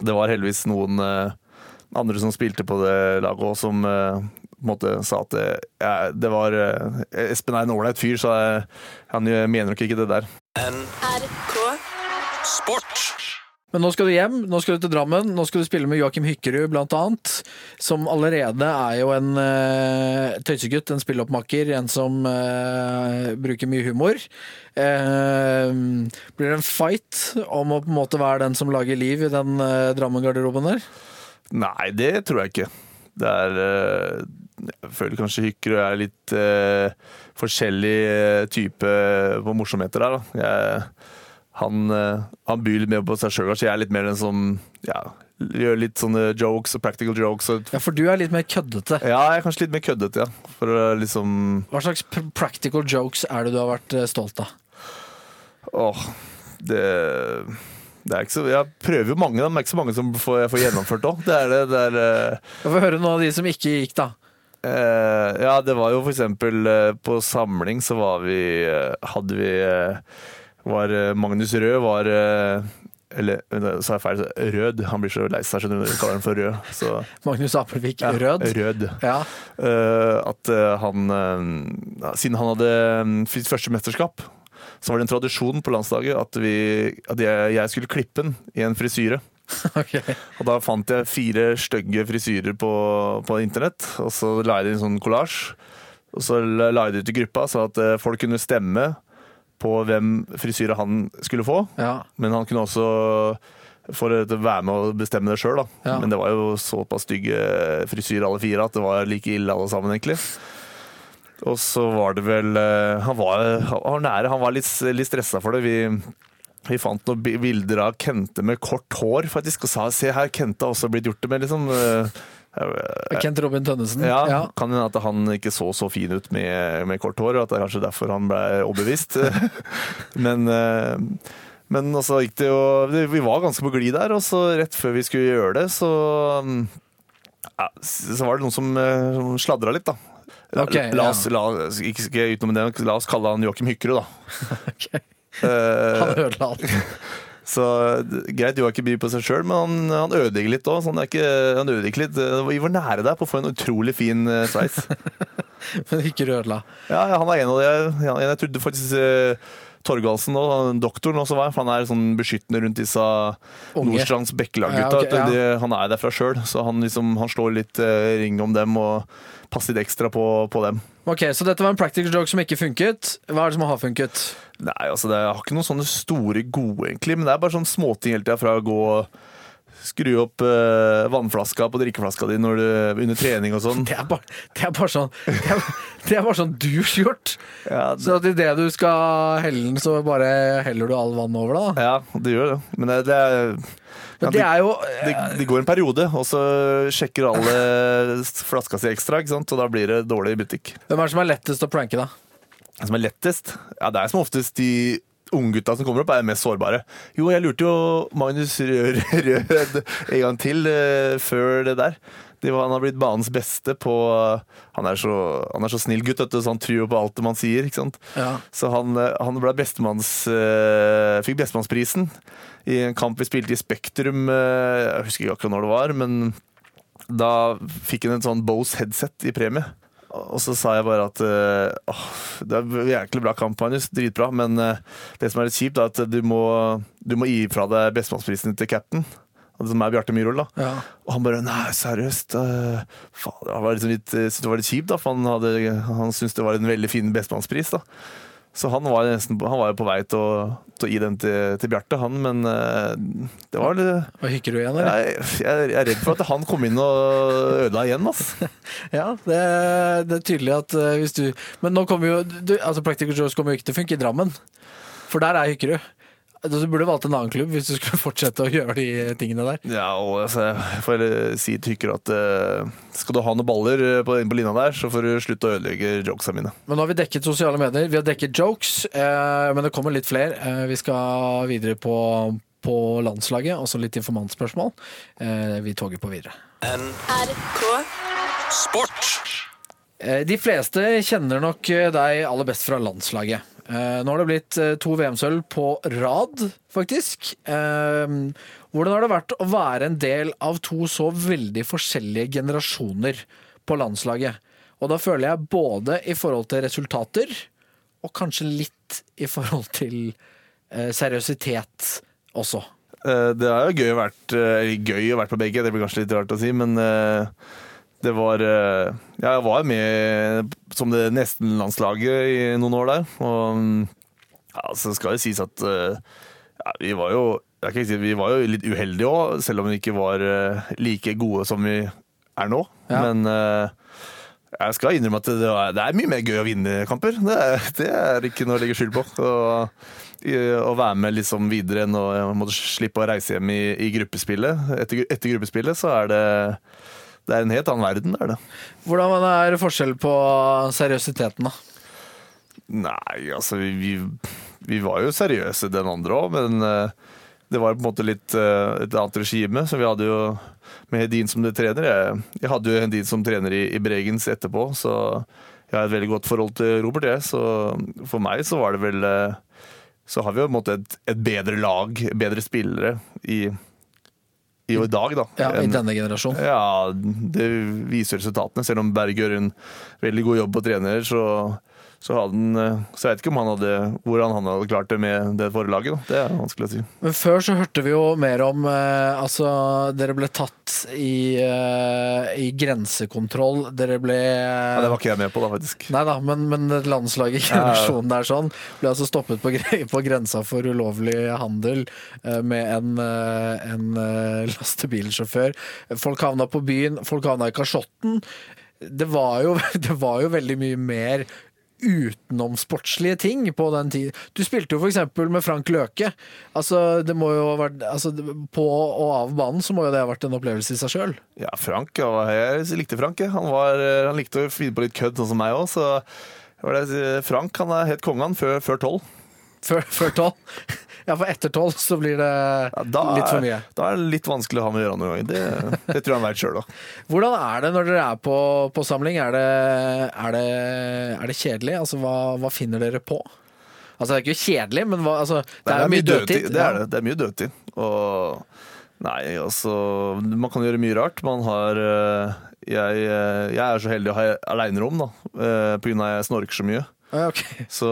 det var heldigvis noen andre som spilte på det laget òg, som uh, på en måte sa at det, ja, det var uh, Espen er en ålreit fyr, så jeg, han uh, mener nok ikke det der. NRK Sport. Men nå skal du hjem, nå skal du til Drammen, nå skal du spille med Joakim Hykkerud blant annet. Som allerede er jo en uh, tøysegutt, en spilleoppmaker, en som uh, bruker mye humor. Uh, blir det en fight om å på en måte være den som lager liv i den uh, Drammen-garderoben der? Nei, det tror jeg ikke. Det er eh, Jeg føler kanskje Hykkerud er litt eh, forskjellig eh, type på morsomheter der, da. Jeg, han, eh, han byr litt mer på seg sjøl, kanskje. Jeg er litt mer den som ja, gjør litt sånne jokes og practical jokes. Og, Ja, for du er litt mer køddete. ja, jeg er kanskje litt mer køddete, ja. For liksom Hva slags pr practical jokes er det du har vært stolt av? Åh, det så, Jeg prøver jo mange, men det er ikke så mange som får, jeg får gjennomført òg. Det er det. det er, uh... Få høre noen av de som ikke gikk, da. Uh, ja, det var jo for eksempel eh, på samling så var vi Hadde vi Var Magnus Rød var Eller sa jeg feil? Rød. Han blir så lei seg, skjønner du. Kaller han for Rød. Så, Magnus Apelvik ja, Rød. Rød. Ja. Uh, at han uh, Siden han hadde mm, sitt første mesterskap, så var det en tradisjon på landslaget at, vi, at jeg, skulle klippe den i en frisyre. Okay. Og da fant jeg fire stygge frisyrer på, på internett, og så la jeg det i en sånn kollasj. Og så la jeg det ut i gruppa, så at eh, folk kunne stemme på hvem frisyre han skulle få. Ja. Men han kunne også få å være med og bestemme det sjøl, da. Ja. Men det var jo såpass stygge frisyrer alle fire at det var like ille alle sammen, egentlig. Og så var det vel eh, Han var, han var nære, han var litt, litt stressa for det. Vi, vi fant noen bilder av Kente med kort hår, faktisk, og sa se her, Kente har også blitt gjort det med, liksom. eh, eh, Kent Robin Tønnesen. ja, Ja. Kan hende at han ikke så så fin ut med, med kort hår, og at det er kanskje derfor han ble overbevist. men, men så gikk det jo Vi var ganske på glid der, og så rett før vi skulle gjøre det, så mm, ja, Så var det noen som, som sladra litt, da. La, la oss, la, ikke, ikke utenom det, la oss kalle han Joakim Hykkerud, da. okay. Eh, Han ødela alt. så greit, Joakim byr på seg sjøl, men han, han ødelegger litt òg. Han, han ødelegger litt. Vi var nære der på å få en utrolig fin eh, sveis. Men ikke ødela. Ja, ja, han er en av de jeg, Jeg trodde faktisk eh, Torgalsen og doktoren også var for Han er sånn beskyttende rundt disse Unge. Nordstrands Bekkelag-gutta. Ja, okay, ja. Han er derfra sjøl, så han, liksom, han slår litt eh, ring om dem og passer litt ekstra på, på dem. Ok, Så dette var en practical joke som ikke funket. Hva er det som har funket? Nei, altså det, har ikke noen sånne store gode, egentlig, men det er bare sånne småting hele tida fra å gå og Skru opp eh, vannflaska på drikkeflaska di du, under trening og sånn. Det det er bare sånn Det er, det er bare sånn douche-gjort. Ja, det, Så idet du skal helle den, så bare heller du all vann over, da. ja, det gjør det. Men det, det er Men det er jo det, det går en periode, og så sjekker alle flaska si ekstra, ikke sant? og da blir det dårlig i butikk. Hvem er det som er lettest å pranke, da? som er lettest? Ja, det er som oftest de unggutta som kommer opp, er mest sårbare. Jo, jeg lurte jo Magnus Rød, Rød en gang til eh, før det der. Det var, han har blitt banens beste på Han er så, han er så snill gutt, vet du, så han tror jo på alt det man sier. ikke sant? Ja. Så han, eh, han ble bestemanns, eh, fikk bestemannsprisen i en kamp vi spilte i Spektrum. eh, jeg husker ikke akkurat når det var, men da fikk han en sånn Bose headset i premie. Og så sa jeg bare at eh, åh, det er jæklig bra kamp, Magnus. Dritbra. Men eh, det som er litt kjipt, er at du må, du må gi fra deg bestemannsprisen til cap'n. Som er Bjarte Myhrvold, da. Ja. Og han bare Nei, seriøst? Uh, faen, det var liksom litt, det var litt kjipt, da. For han, hadde, han syntes det var en veldig fin bestemannspris, da. Så han var, nesten, han var jo på vei til å, til å gi den til, til Bjarte, han. Men eh, det var litt Hva hykker du igjen, eller? jeg, jeg, jeg er redd for at han kom inn og ødela igjen, altså. Ja, det, det er tydelig at eh, hvis du Men nå kommer jo du, altså Practical Jokes kommer jo ikke til å funke i Drammen. For der er Hykkerud. Altså, Du burde valgt en annen klubb hvis du skulle fortsette å gjøre de tingene der. Ja, og altså, jeg får heller si tykker at eh, skal du ha noen baller eh, på, på linja der, så får du slutte å ødelegge jokesa mine. Men nå har vi dekket sosiale medier, vi har dekket jokes, eh, men det kommer litt flere. Eh, vi skal videre på, på landslaget, også litt informantspørsmål. Eh, vi toger på videre. NRK Sport. Eh, De fleste kjenner nok eh, deg aller best fra landslaget. Eh, Nå har det blitt eh, to VM-sølv på rad, faktisk. Eh, Hvordan har det vært å være en del av to så veldig forskjellige generasjoner på landslaget? Og da føler jeg både i forhold til resultater, og kanskje litt i forhold til seriøsitet også. Det har jo gøy å vært, gøy å vært på begge, det blir kanskje litt rart å si, men det var eh, ja, Jeg var med som det nesten-landslaget i noen år der. Og ja, så skal det sies at eh, ja, vi var jo si, vi var jo litt uheldige òg, selv om vi ikke var eh, like gode som vi er nå. Ja. Men jeg skal innrømme at det er, det er mye mer gøy å vinne kamper. Det er, det er ikke noe å legge skyld på. Å være med liksom videre enn å måtte slippe å reise hjem i, i gruppespillet. Etter, etter gruppespillet så er det det er en helt annen verden. Det er det. Hvordan er forskjell på seriøsiteten, da? Nei, altså vi, vi, var jo seriøse den andre òg, men eh, det var på en måte litt eh, et annet regime. Så vi hadde jo med Hedin som det trener. Jeg, jeg hadde jo Hedin som trener i, i Bregens etterpå, så jeg har et veldig godt forhold til Robert, jeg. Så for meg så var det vel eh, Så har vi jo på en måte et, et bedre lag, bedre spillere i, i, dag, da. Ja, I denne generasjonen? ja, det viser resultatene. Selv om Berg gjør en veldig god jobb på trener, så, så, hadde han, eh, så jeg vet ikke om han hadde, hvordan han hadde klart det med det forlaget. Da. Det er vanskelig å si. Men før så hørte vi jo mer om eh, Altså, dere ble tatt i, eh, i grensekontroll. Dere ble Ja, det var ikke jeg med på, da, faktisk. Nei da, men, men landslaget i generasjonen der sånn ble altså stoppet på, på grensa for ulovlig handel eh, med en, eh, en lastebilsjåfør. Folk havna på byen, folk havna i kasjotten. Det var jo, det var jo veldig mye mer utenomsportslige ting på den tiden. Du spilte jo f.eks. med Frank Løke. Altså, det må jo ha vært altså, På og av banen så må jo det ha vært en opplevelse i seg sjøl. Ja, Frank, og jeg likte Frank. Han, var, han likte å finne på litt kødd, sånn som meg òg. Så Frank han er helt kongen før tolv. Før tolv. Ja, for etter tolv så blir det Ja, litt for er- mye. Da er det litt vanskelig å ha med å gjøre noen ganger. Det, det tror jeg han veit sjøl, da. Hvordan er det når dere er på, på samling? Er det, er, det, er det kjedelig? Altså, hva, hva finner dere på? Altså, det er ikke kjedelig, men hva, altså, det, er jo mye dødtid. Det er det. Det er mye dødtid. Og nei, altså Man kan gjøre mye rart. Man har eh, jeg, eh, jeg er så heldig å ha aleinerom, da, eh, på grunn av at jeg snorker så mye. Okay. ok. Så,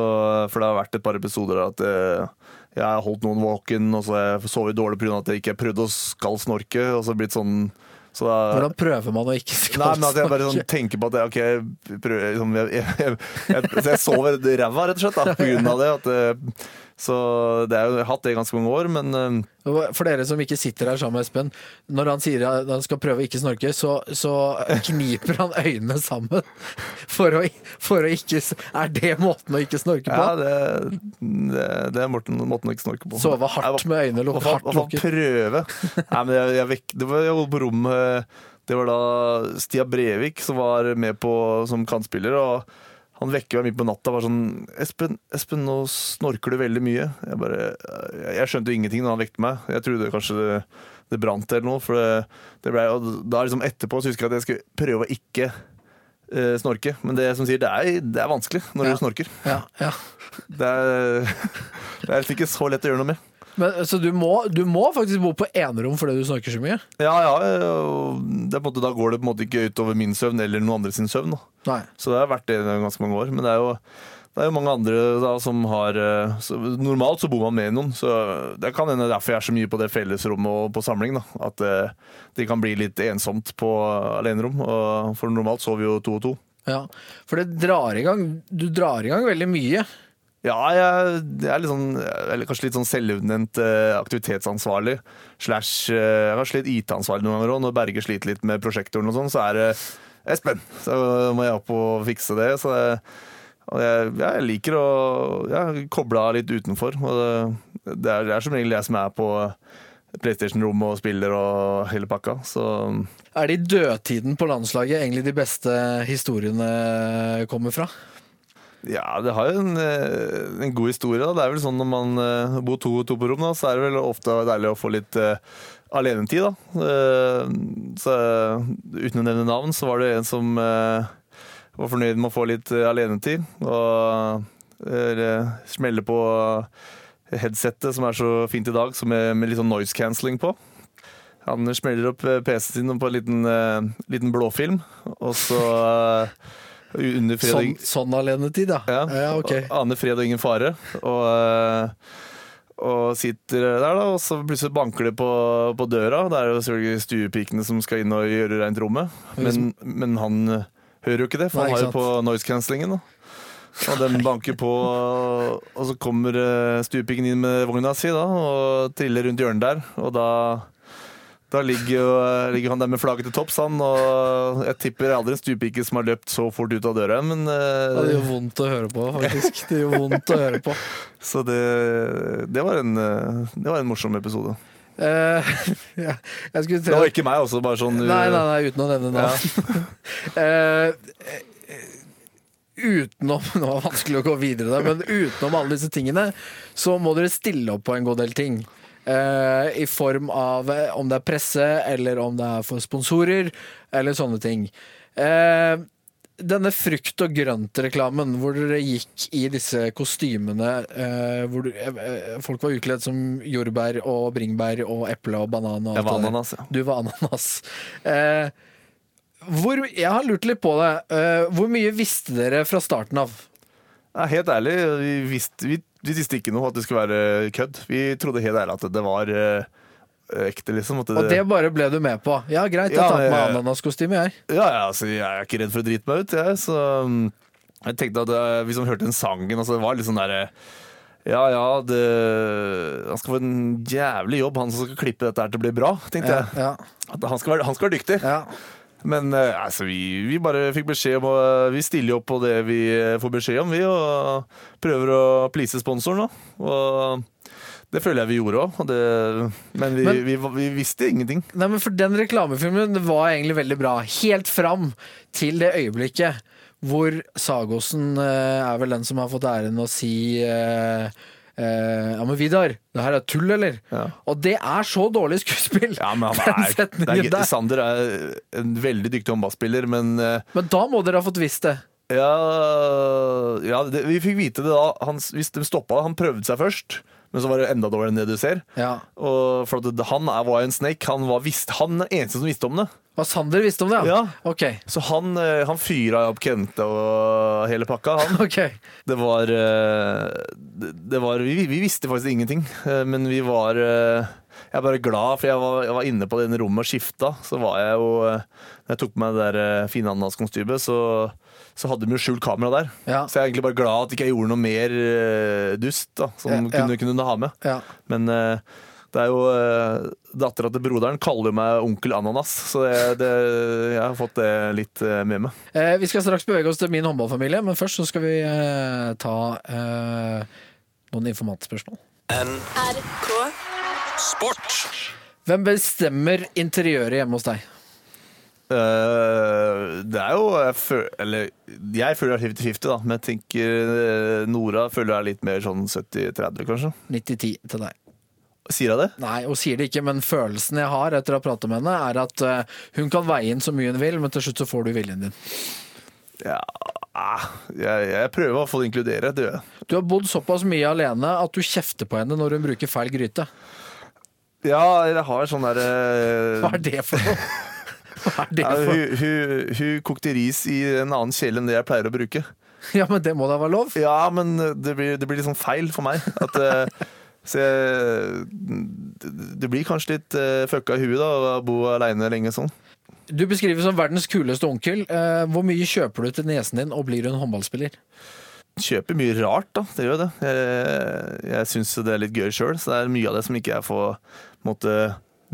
for det har vært et par episoder at eh, jeg har holdt noen våken, og så har jeg sovet dårlig pga. at jeg ikke prøvde å skal snorke. Og så blitt sånn så da, Hvordan prøver man å ikke Nei, men at jeg bare sånn tenker på at jeg, okay, prøver, liksom, jeg, jeg, jeg, jeg, sover ræva, rett og slett, da, av det. At, eh, så det er jo, jeg har hatt det i ganske mange år, men eh, For dere som ikke sitter her sammen med Espen, når han sier at han skal prøve å ikke snorke, så, så kniper han øynene sammen for å, for å ikke Er det måten å ikke snorke på? ja, det, det, det er måten, måten å ikke snorke på. Sove hardt med øynene lukket, hardt lukket. prøve? Nei, men jeg, jeg, vekk, det var, jeg på rommet Det var da Stia Brevik som var med på som kantspiller. Og han vekker meg midt på natta og var sånn Espen, Espen, nå snorker du veldig mye. Jeg bare, jeg, skjønte jo ingenting når han vekket meg. Jeg trodde kanskje det, det brant eller noe. For det, det ble, og da liksom etterpå så husker jeg at jeg skulle prøve å ikke eh, snorke. Men det som sier, det er, det er vanskelig når Ja. du snorker. Ja, ja. Det er, det er liksom ikke så lett å gjøre noe med. Men, så du må, du må faktisk bo på enerom fordi du snakker så mye? Ja, ja, måte, Da går det på en måte ikke utover min søvn eller noen andre sin søvn. Så det har vært det i ganske mange år. Men det er jo, det er jo mange andre da, som har eh, så, Normalt så bor man med noen, så det kan hende derfor jeg er så mye på det fellesrommet og på samling. da, At eh, det kan bli litt ensomt på alenerom. For normalt sover vi jo to og to. Ja, for det drar i gang Du drar i gang veldig mye. Ja, jeg, jeg er litt sånn, eller kanskje litt sånn selvutnevnt eh, aktivitetsansvarlig. Slash eh, Jeg har slitt IT-ansvarlig noen ganger òg. Når Berge sliter litt med prosjektoren og sånn, så er det Espen! Så må jeg opp og fikse det. Så og jeg, jeg liker å ja, koble av litt utenfor. Og det, det, er, det er som regel jeg som er på PlayStation-rommet og spiller og hele pakka. Så Er det i dødtiden på landslaget egentlig de beste historiene kommer fra? Ja, det har jo en, eh, en god historie. Da. Det er vel sånn når man eh, bor to, to på rom, da, så er det vel ofte deilig å få litt uh, alenetid. Da. Uh, så, uten å nevne navn, så var det en som uh, var fornøyd med å få litt alenetid. Og smelle på headsettet som er så fint i dag, som er med litt sånn noise cancelling på. Han smeller opp PC-en sin på en liten, liten blåfilm, og så under fred Sånn, sånn alenetid, ja. ja, ja ok. og Aner fred og ingen fare. Og, eh, og sitter der, da, og så plutselig banker det på, på døra. Det er jo selvfølgelig stuepikene som skal inn og gjøre rent rommet. Men, men han hører jo ikke det, for Nei, han har jo på noise cancellingen. Og den banker på, og så kommer eh, stuepiken inn med vogna si da, og triller rundt hjørnet der. Og da da ligger, jo, ligger han der med flagget til topps, han. Og jeg tipper aldri en stuepike som har løpt så fort ut av døra. Men uh... Det gjør vondt å høre på, faktisk. Det gjør vondt å høre på. Så det, det, var en, eh, det var en morsom episode. Uh, ja, jeg Det var ikke meg også, bare sånn Nei, nei, nei, uten å nevne navn. Ja. uh, utenom Nå var det vanskelig å gå videre der, men utenom alle disse tingene, så må dere stille opp på en god del ting. Eh, I form av eh, om det er presse, eller om det er for sponsorer, eller sånne ting. Uh, denne frukt og grønt-reklamen, hvor dere gikk i disse kostymene eh, hvor du, eh, folk var utkledd som jordbær og bringebær og eple og banan og Jeg var ananas, ja. Du var ananas. Eh, hvor, jeg har lurt litt på det. Hvor mye visste dere fra starten av? Ja, helt ærlig, vi visste, vi, vi visste ikke noe at det skulle være kødd. Vi trodde helt ærlig at det var eh, ekte, liksom. Det, Og det bare ble du med på. Ja, greit, jeg Ja, tar på meg jeg- ananaskostyme, jeg. Ja, ja, altså, jeg er ikke redd for å drite meg ut, jeg. Så mm, jeg tenkte at eh, hvis man hørte den sangen altså, Det var litt sånn derre Ja ja, det, han skal få en jævlig jobb, han som skal klippe dette her til å bli bra, tenkte Ja, jeg. ja, han, skal være, han skal være dyktig. ja. Men eh, altså, vi, vi bare fikk beskjed om å Vi stiller opp på det vi eh, får beskjed om, vi, og prøver å please sponsoren. Da. Og det føler jeg vi gjorde òg. Men, vi, Men- vi, vi visste ingenting. Nei, men for den reklamefilmen var egentlig veldig bra. Helt fram til det øyeblikket hvor Sagosen eh, er vel den som har fått æren å si eh, eh, Ja, men Vidar, det her er tull, eller? Ja. Og det er så dårlig skuespill! Ja, men han er, det er. Sander er en veldig dyktig håndballspiller, men eh, Men da må dere ha fått visst det. Ja, ja det, vi fikk vite det da. Han, hvis de stoppa, han prøvde seg først, men så var det enda dårligere enn det du ser. Ja. Og for at Han er, var en snake. Han var visst, han er eneste som visste om det. Og Sander visste om det, ja? Ja. Ok. Så han, eh, han fyra opp Kente og hele pakka, han. ok. Det var, eh, det, var vi, vi visste faktisk ingenting, eh, men vi var Jeg er bare glad, for jeg var, jeg var inne på det rommet og skifta. Så var jeg jo Når jeg tok på meg det der fine ananaskonstymet, så, så hadde de jo skjult kamera der. Ja. Så jeg er egentlig bare glad at ikke jeg gjorde noe mer uh, dust da, som Ja, ja. kunne, kunne ha med. Ja. Men uh, det er jo uh, Dattera til broderen kaller meg onkel Ananas, så det, det, jeg har fått det litt uh, med meg. Eh, vi skal straks bevege oss til min håndballfamilie, men først så skal vi eh, ta eh, noen informantspørsmål. NRK Sport. Hvem bestemmer interiøret hjemme hos deg? Eh, det er jo jeg føl, Eller jeg føler det er 50-50, da. Men jeg tenker eh, Nora føler jeg er litt mer sånn 70-30, kanskje. 90-10 til deg. Sier jeg det? Nei, hun sier det ikke, men følelsen jeg har etter å ha pratet med henne, er at eh, hun kan veie inn så mye hun vil, men til slutt så får du viljen din. Ja ah, jeg, jeg prøver å få det inkludere, det gjør jeg. Du har bodd såpass mye alene at du kjefter på henne når hun bruker feil gryte. Ja, jeg har sånn derre Hva er det for noe? Ja, hun, hun, hun kokte ris i en annen kjele enn det jeg pleier å bruke. Ja, men det må da være lov? Ja, men det blir, det blir litt sånn feil for meg. At, eh, så jeg, det blir kanskje litt uh, fucka i huet da, å bo aleine lenge sånn. Du beskrives som verdens kuleste onkel. Eh, hvor mye kjøper du til niesen din, og blir hun håndballspiller? Kjøper mye rart, da. Det gjør det. Jeg, jeg syns det er litt gøy sjøl, så det er mye av det som ikke jeg får måtte,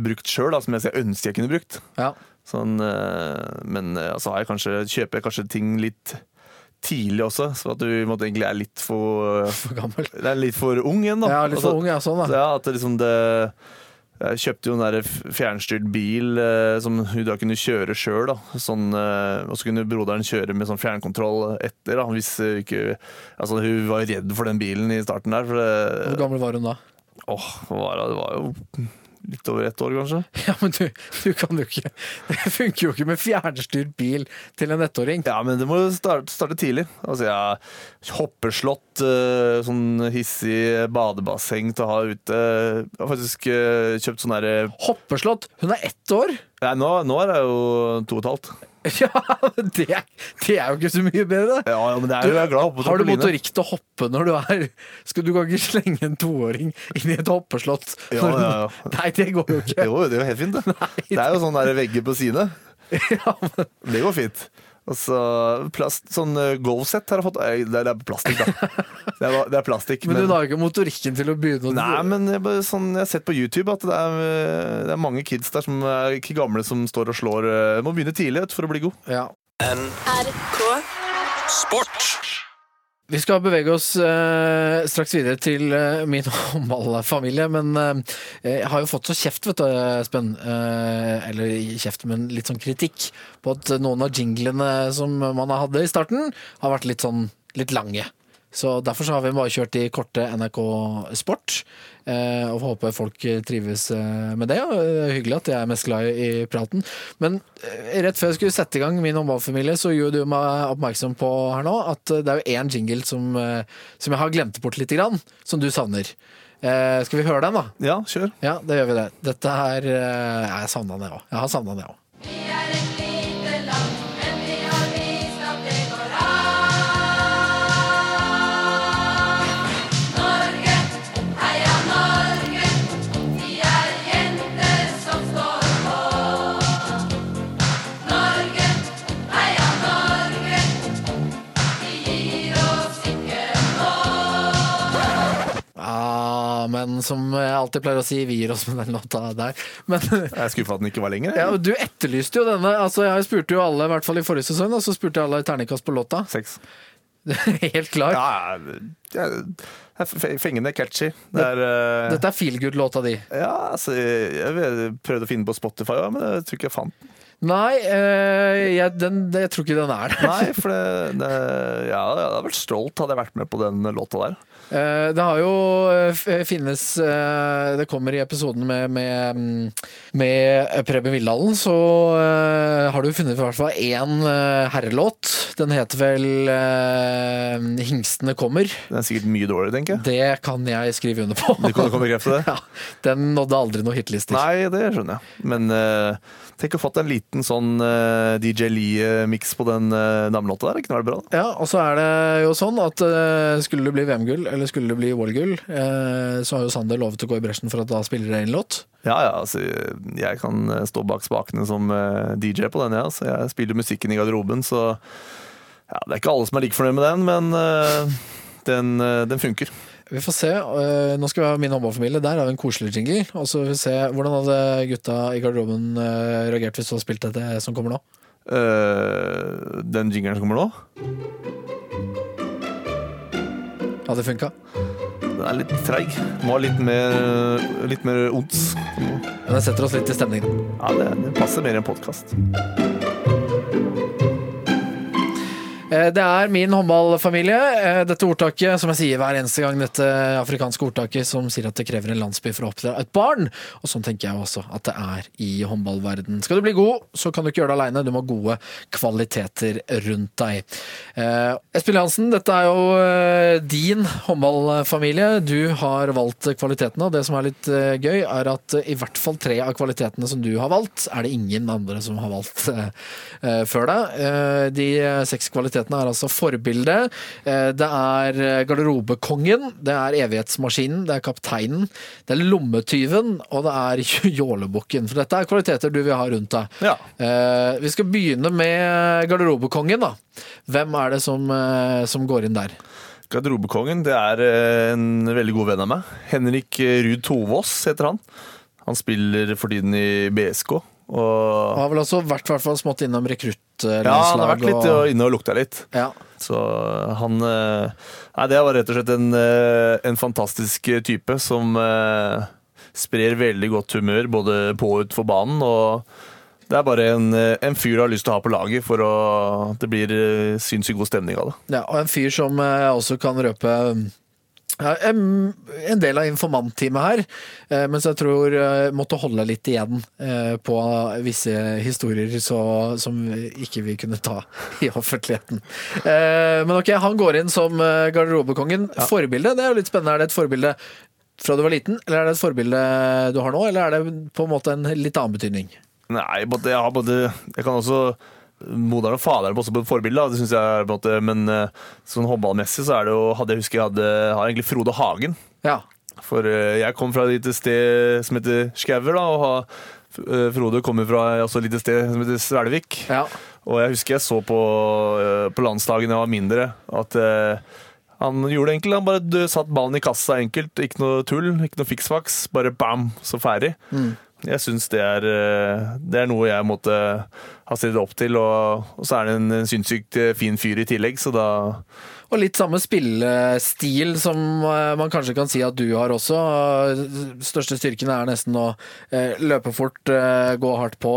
brukt sjøl, som jeg ønsker jeg kunne brukt. Ja. Sånn, eh, men så altså har jeg kanskje, kjøper jeg kanskje ting litt tidlig også, så at du måtte, egentlig er litt for For gammel. Det er litt for ung igjen, da. Ja, litt for Altså, ung, ja. Sånn, så da. ja, at det liksom det jeg kjøpte jo en der fjernstyrt bil eh, som hun da kunne kjøre sjøl. Sånn, eh, og så kunne broderen kjøre med sånn fjernkontroll etter. Da, hvis eh, ikke, altså, hun var redd for den bilen i starten der. Det, Hvor gammel var hun da? åh, var det? det var jo litt over ett år, kanskje. Ja, men du, du kan jo ikke Det funker jo ikke med fjernstyrt bil til en ettåring. Ja, men det må starte, starte tidlig. Altså, ja, hoppeslott, eh, sånn hissig badebasseng til å ha ute. Jeg har faktisk eh, kjøpt sånn derre Hoppeslott! Hun er ett år! Nei, nå, nå er hun to og et halvt. Ja, det, det er jo ikke så mye bedre. Ja, ja, er er glad Har du motorikk til å hoppe når du er Skal Du kan ikke slenge en toåring inn i et hoppeslott. Ja, når ja, ja. Nei, det går jo ikke. Jo, det er jo helt fint, det. Det er jo sånne der vegger på sidene. Ja, men, Det går fint. Og så plast, sånn uh, golfsett har jeg fått. Det er, plastikk, da. Det er, det er plastikk. men du har ikke motorikken til å begynne å Nei, men jeg, sånn, jeg har sett på YouTube at det er, eh, det er mange kids der som er ikke gamle som står og slår. Jeg Må begynne tidlig for å bli god. ja. NRK Sport. Vi skal bevege oss eh, straks videre til eh, min håndballfamilie, men eh, jeg har jo fått så kjeft, vet du, Espen. Eh, eller kjeft, men litt sånn kritikk på at noen av jinglene som man hadde i starten, har vært litt sånn litt lange. Så derfor så har vi bare kjørt de korte NRK Sport. Eh, og håper folk trives eh, med det. Og er hyggelig at jeg er mest glad i praten. Men eh, rett før jeg skulle sette i gang min håndballfamilie, så gjorde du meg oppmerksom på her nå at eh, det er jo én jingle som, eh, som jeg har glemt bort lite grann, som du savner. Eh, skal vi høre den, da? Ja, kjør. Ja, det gjør vi det. Dette her eh, Jeg savna det òg. Jeg har savna det òg. Men som jeg alltid pleier å si, vi gir oss med den låta der. Men Jeg er skuffa at den ikke var lenger. ja, du etterlyste jo denne. Altså, Jeg spurte jo alle, i hvert fall i forrige sesong, og så spurte jeg alle terningkast på låta. Seks. Helt klar. Ja, det er fengende catchy. Det er eh, Dette er feelgood-låta di. Ja, altså Jeg prøvde å finne på Spotify, men jeg tror ikke jeg fant den. Nei, eh, jeg, den, jeg tror ikke den er det. Nei, for det, det Ja, jeg hadde vært stolt hadde jeg vært med på den låta der. Eh, det har jo eh, finnes eh, Det kommer i episoden med, med, mm, med Preben Vildalen, så har du funnet i hvert fall én herrelåt. Den heter vel 'Hingstene kommer'. Den er sikkert mye dårligere, tenker jeg. Det kan jeg skrive under på. Du kan, du kan bekrefte det? Ja, den nådde aldri noen hitlister. Nei, det skjønner jeg. Men tenk å fått en liten sånn eh, DJ Lee-miks på den uh, damelåta der. Det kunne vært bra. da. Ja, og så er det jo sånn at eh, skulle det bli VM-gull, eller skulle det bli OL-gull, eh, så har jo Sander lovet å gå i bresjen for at da spiller det en låt. Ja, ja, altså, jeg kan eh, stå bak spakene som eh, DJ på den, ja. Så jeg spiller musikken i garderoben, så ja, det er ikke alle som er like fornøyd med den, men eh, den, eh, den funker. Vi får se. eh, Nå skal vi ha min håndballfamilie. Der har vi en koselig jingle. Og så får vi se hvordan hadde gutta i garderoben eh, reagert hvis du hadde spilt dette som kommer nå. Uh, den jingelen som kommer nå, Hadde det funka? den er litt treig. Må ha litt mer, litt mer. Men det setter oss litt i stemningen. Ja, det, det passer mer i en podkast. Eh, Det er min håndballfamilie. Eh, Dette ordtaket, som jeg sier hver eneste gang, dette afrikanske ordtaket som sier at det krever en landsby for å oppdra et barn. Og sånn tenker jeg også at det er i håndballverden. Skal du bli god, så kan du ikke gjøre det aleine. Du må ha gode kvaliteter rundt deg. Eh, Espen Jansen, dette er jo din håndballfamilie. Du har valgt kvalitetene, og det som er litt gøy, er at i hvert fall tre av kvalitetene som du har valgt, er det ingen andre som har valgt før deg. De seks kvalitetene er altså forbilde, eh, det er eh, garderobekongen, det er evighetsmaskinen, det er kapteinen, det er lommetyven, og det er jålebukken. For dette er kvaliteter du vil ha rundt deg. Ja. Eh, Vi skal begynne med garderobekongen, da. Hvem er det som, som går inn der? Garderobekongen det er en veldig god venn av meg. Henrik Ruud Tovås heter han. Han spiller for tiden i BSK. Og har vel også vært hvert fall smått innom rekruttlandslag. ja, han har vært litt og- inne og lukta litt. ja. Så han eh, Nei, det var rett og slett en, eh, en fantastisk type som eh, sprer veldig godt humør både på og utenfor banen. Og det er bare en, eh, en fyr du har lyst til å ha på laget for at det blir eh, sinnssykt god stemning av det. Ja, og en fyr som eh, også kan røpe en, en del av informantteamet her, eh, mens jeg tror jeg måtte holde litt igjen eh, på visse historier så, som ikke vi kunne ta i offentligheten. Eh, men ok, han går inn som garderobekongen. garderobekongen. Forbilde, det er jo litt spennende. Er det et forbilde fra du var liten, eller er det et forbilde du har nå, eller er det på en måte en litt annen betydning? Nei, jeg har både Jeg kan også Moderen og faderen er også på forbilde, det synes jeg på en måte, men eh, sånn håndballmessig så er det jo hadde Jeg husker jeg hadde, har egentlig Frode Hagen. Ja. For eh, jeg kom fra et lite sted som heter Skauer, da, og har, eh, Frode kommer fra også et lite sted som heter Svelvik. ja. Og jeg husker jeg så på, på landsdagen jeg var mindre, at eh, han gjorde det enkelt. Han bare satt ballen i kassa enkelt. Ikke noe tull, ikke noe fiksfaks. Bare bam, så ferdig. Jeg syns det, eh, det er noe jeg måtte ha stilt opp til. Og, og så er det en, en sinnssykt eh, fin fyr i tillegg, så da Og litt samme spillestil som eh, man kanskje kan si at du har også. Største styrken er nesten å eh, løpe fort, eh, gå hardt på,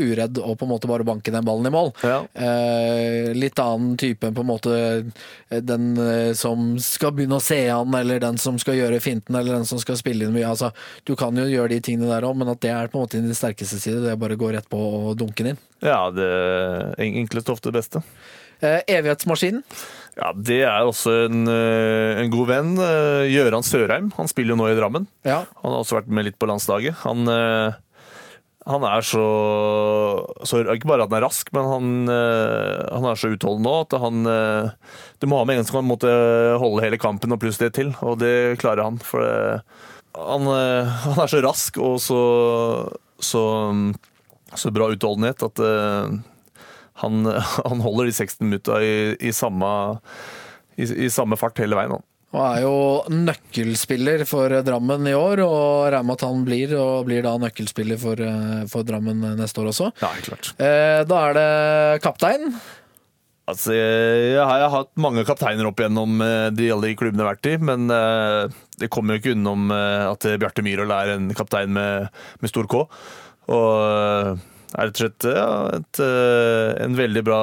uredd og på en måte bare banke den ballen i mål. Ja. Eh, litt annen type enn på en måte eh, den eh, som skal begynne å se an, eller den som skal gjøre finten, eller den som skal spille inn mye. Altså, du kan jo gjøre de tingene der òg, men at det er på en måte din sterkeste side. Det er bare å gå rett på og dunke den inn. Ja, det en- enkleste ofte det beste. Eh, evighetsmaskinen. Ja, Det er også en, eh, en god venn. eh, Gøran Sørheim. Han spiller jo nå i Drammen. Ja. Han har også vært med litt på landslaget. Han, eh, han er så, så Ikke bare at han er rask, men han, han er så utholdende nå at han Du må ha med en som kan måtte holde hele kampen og pluss det til, og det klarer han. For det, han, han er så rask og så, så, så bra utholdenhet at han, han holder de 16 minutta i, i, samme, i, i samme fart hele veien. Han. Og er jo nøkkelspiller for Drammen i år, og regner med at han blir, og blir da nøkkelspiller for, eh, for Drammen neste år også. Ja, klart. Eh, Da er det kaptein. Altså, jeg har, jeg har hatt mange kapteiner opp igjennom eh, de alle de klubbene jeg har vært i, men eh, det kommer jo ikke unnom at Bjarte Myhrvold er en kaptein med, med stor K. Og er rett og slett ja, et, eh, en veldig bra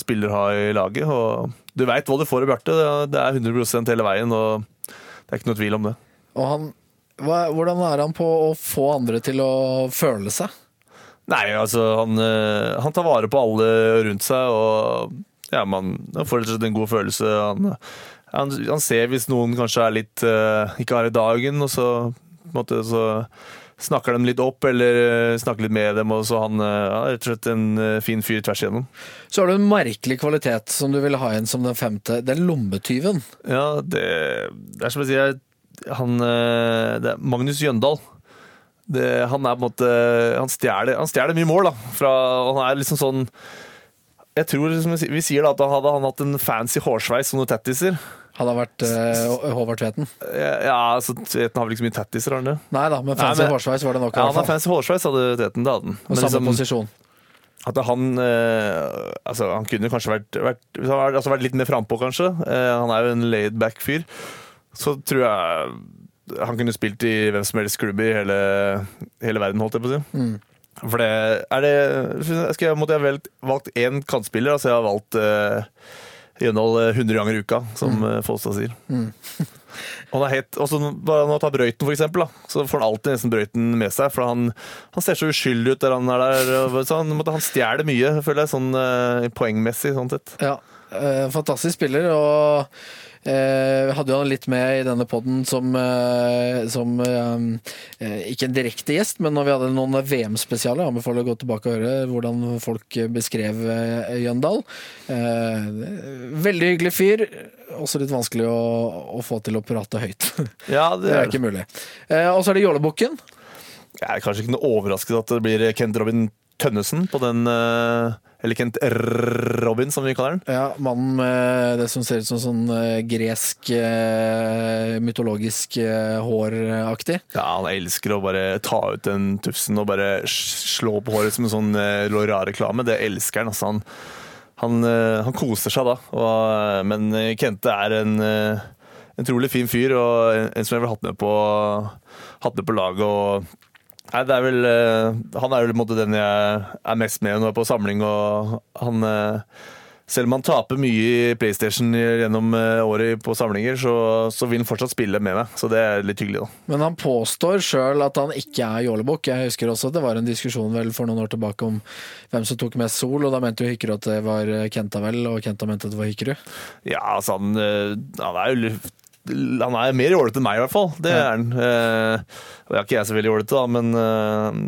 spiller å ha i laget. Og du veit hva du får i Bjarte. Det- er 100% hele veien, og det er ikke noe tvil om det. Og han, hva, hvordan er han på å få andre til å føle seg? Nei, altså han, eh, han tar vare på alle rundt seg, og ja, man man får rett og slett en god følelse. Han, han, han ser hvis noen kanskje er litt uh, ikke har i dagen, og så, på en måte, så snakker dem litt opp, eller eh, snakker litt med dem, og så han eh, ja, rett og slett en eh, fin fyr tvers igjennom. Så har du en merkelig kvalitet som du vil ha igjen som den femte. Det er lommetyven. Ja, det, det er som jeg sier, han det er Magnus Jøndal. Det, han er på en måte Han stjeler, han mye mål, da. Fra, han er liksom sånn Jeg tror som vi sier da at hadde han hatt en fancy hårsveis og noen tattiser Hadde det vært eh, Håvard Tveten? Ja, altså Tveten har vel ikke så mye tattiser, har han det? Nei da, men fancy Nei, men- hårsveis var det nok. Ja, han har fancy hårsveis, hadde Tveten. Det hadde han. Og samme posisjon. At han eh, Altså, han kunne kanskje vært, vært, altså vært litt mer frampå, kanskje. Uh, han er jo en laid back fyr. så tror jeg han kunne spilt i hvem som helst klubb i hele, hele verden, holdt jeg på å si. For det er det skal jeg, Måtte jeg valgt, én kantspiller, altså jeg har valgt uh, Eh, 100 ganger i uka, som mm. Folstad sier. Han er helt, også Når han tar brøyten, for eksempel, da, så får han alltid nesten brøyten med seg. For han, han ser så uskyldig ut der han er der. og Så han, han stjeler mye, føler jeg, sånn eh, poengmessig. sånn sett. Ja, eh, fantastisk spiller, og eh, hadde jo han litt med i denne podden som, eh, som eh, Ikke en direkte gjest, men når vi hadde noen VM-spesialer. Anbefaler å gå tilbake og høre hvordan folk beskrev eh, Jøndal. Eh, veldig hyggelig fyr. Også litt vanskelig å, å få til å prate høyt. Ja, det Det er ikke mulig. Eh, og så er det Jålebukken. jeg er kanskje ikke noe overrasket at det blir Kent Robin Tønnesen på den eh, Eller Kent Robin, som vi kaller den. Ja, Mannen med det som ser ut som sånn eh, gresk, eh, mytologisk eh, håraktig. Ja, Han elsker å bare ta ut den tufsen og bare slå på håret som en sånn Laura-reklame. Det elsker han. altså han han, han koser seg da, og, men Kente er en uh, utrolig fin fyr, og en, en som jeg vil hatt med på, hatt med på laget. og Nei, det er vel, eh, han er vel på en måte den jeg er mest med når jeg er på samling. og han, eh, Selv om han taper mye i PlayStation gjennom eh, året på samlinger, så, så vil han fortsatt spille med meg. Så det er litt hyggelig. da. Men han påstår sjøl at han ikke er jålebukk. Jeg husker også at det var en diskusjon vel for noen år tilbake om hvem som tok mest sol, og da mente jo Hykkerud at det var Kenta vel, og Kenta mente at det var Hykkerud. Ja, altså han, han er jo han er mer jålete enn meg, i hvert fall. Det er han. Eh, og jeg er ikke jeg så veldig jålete, da, men eh,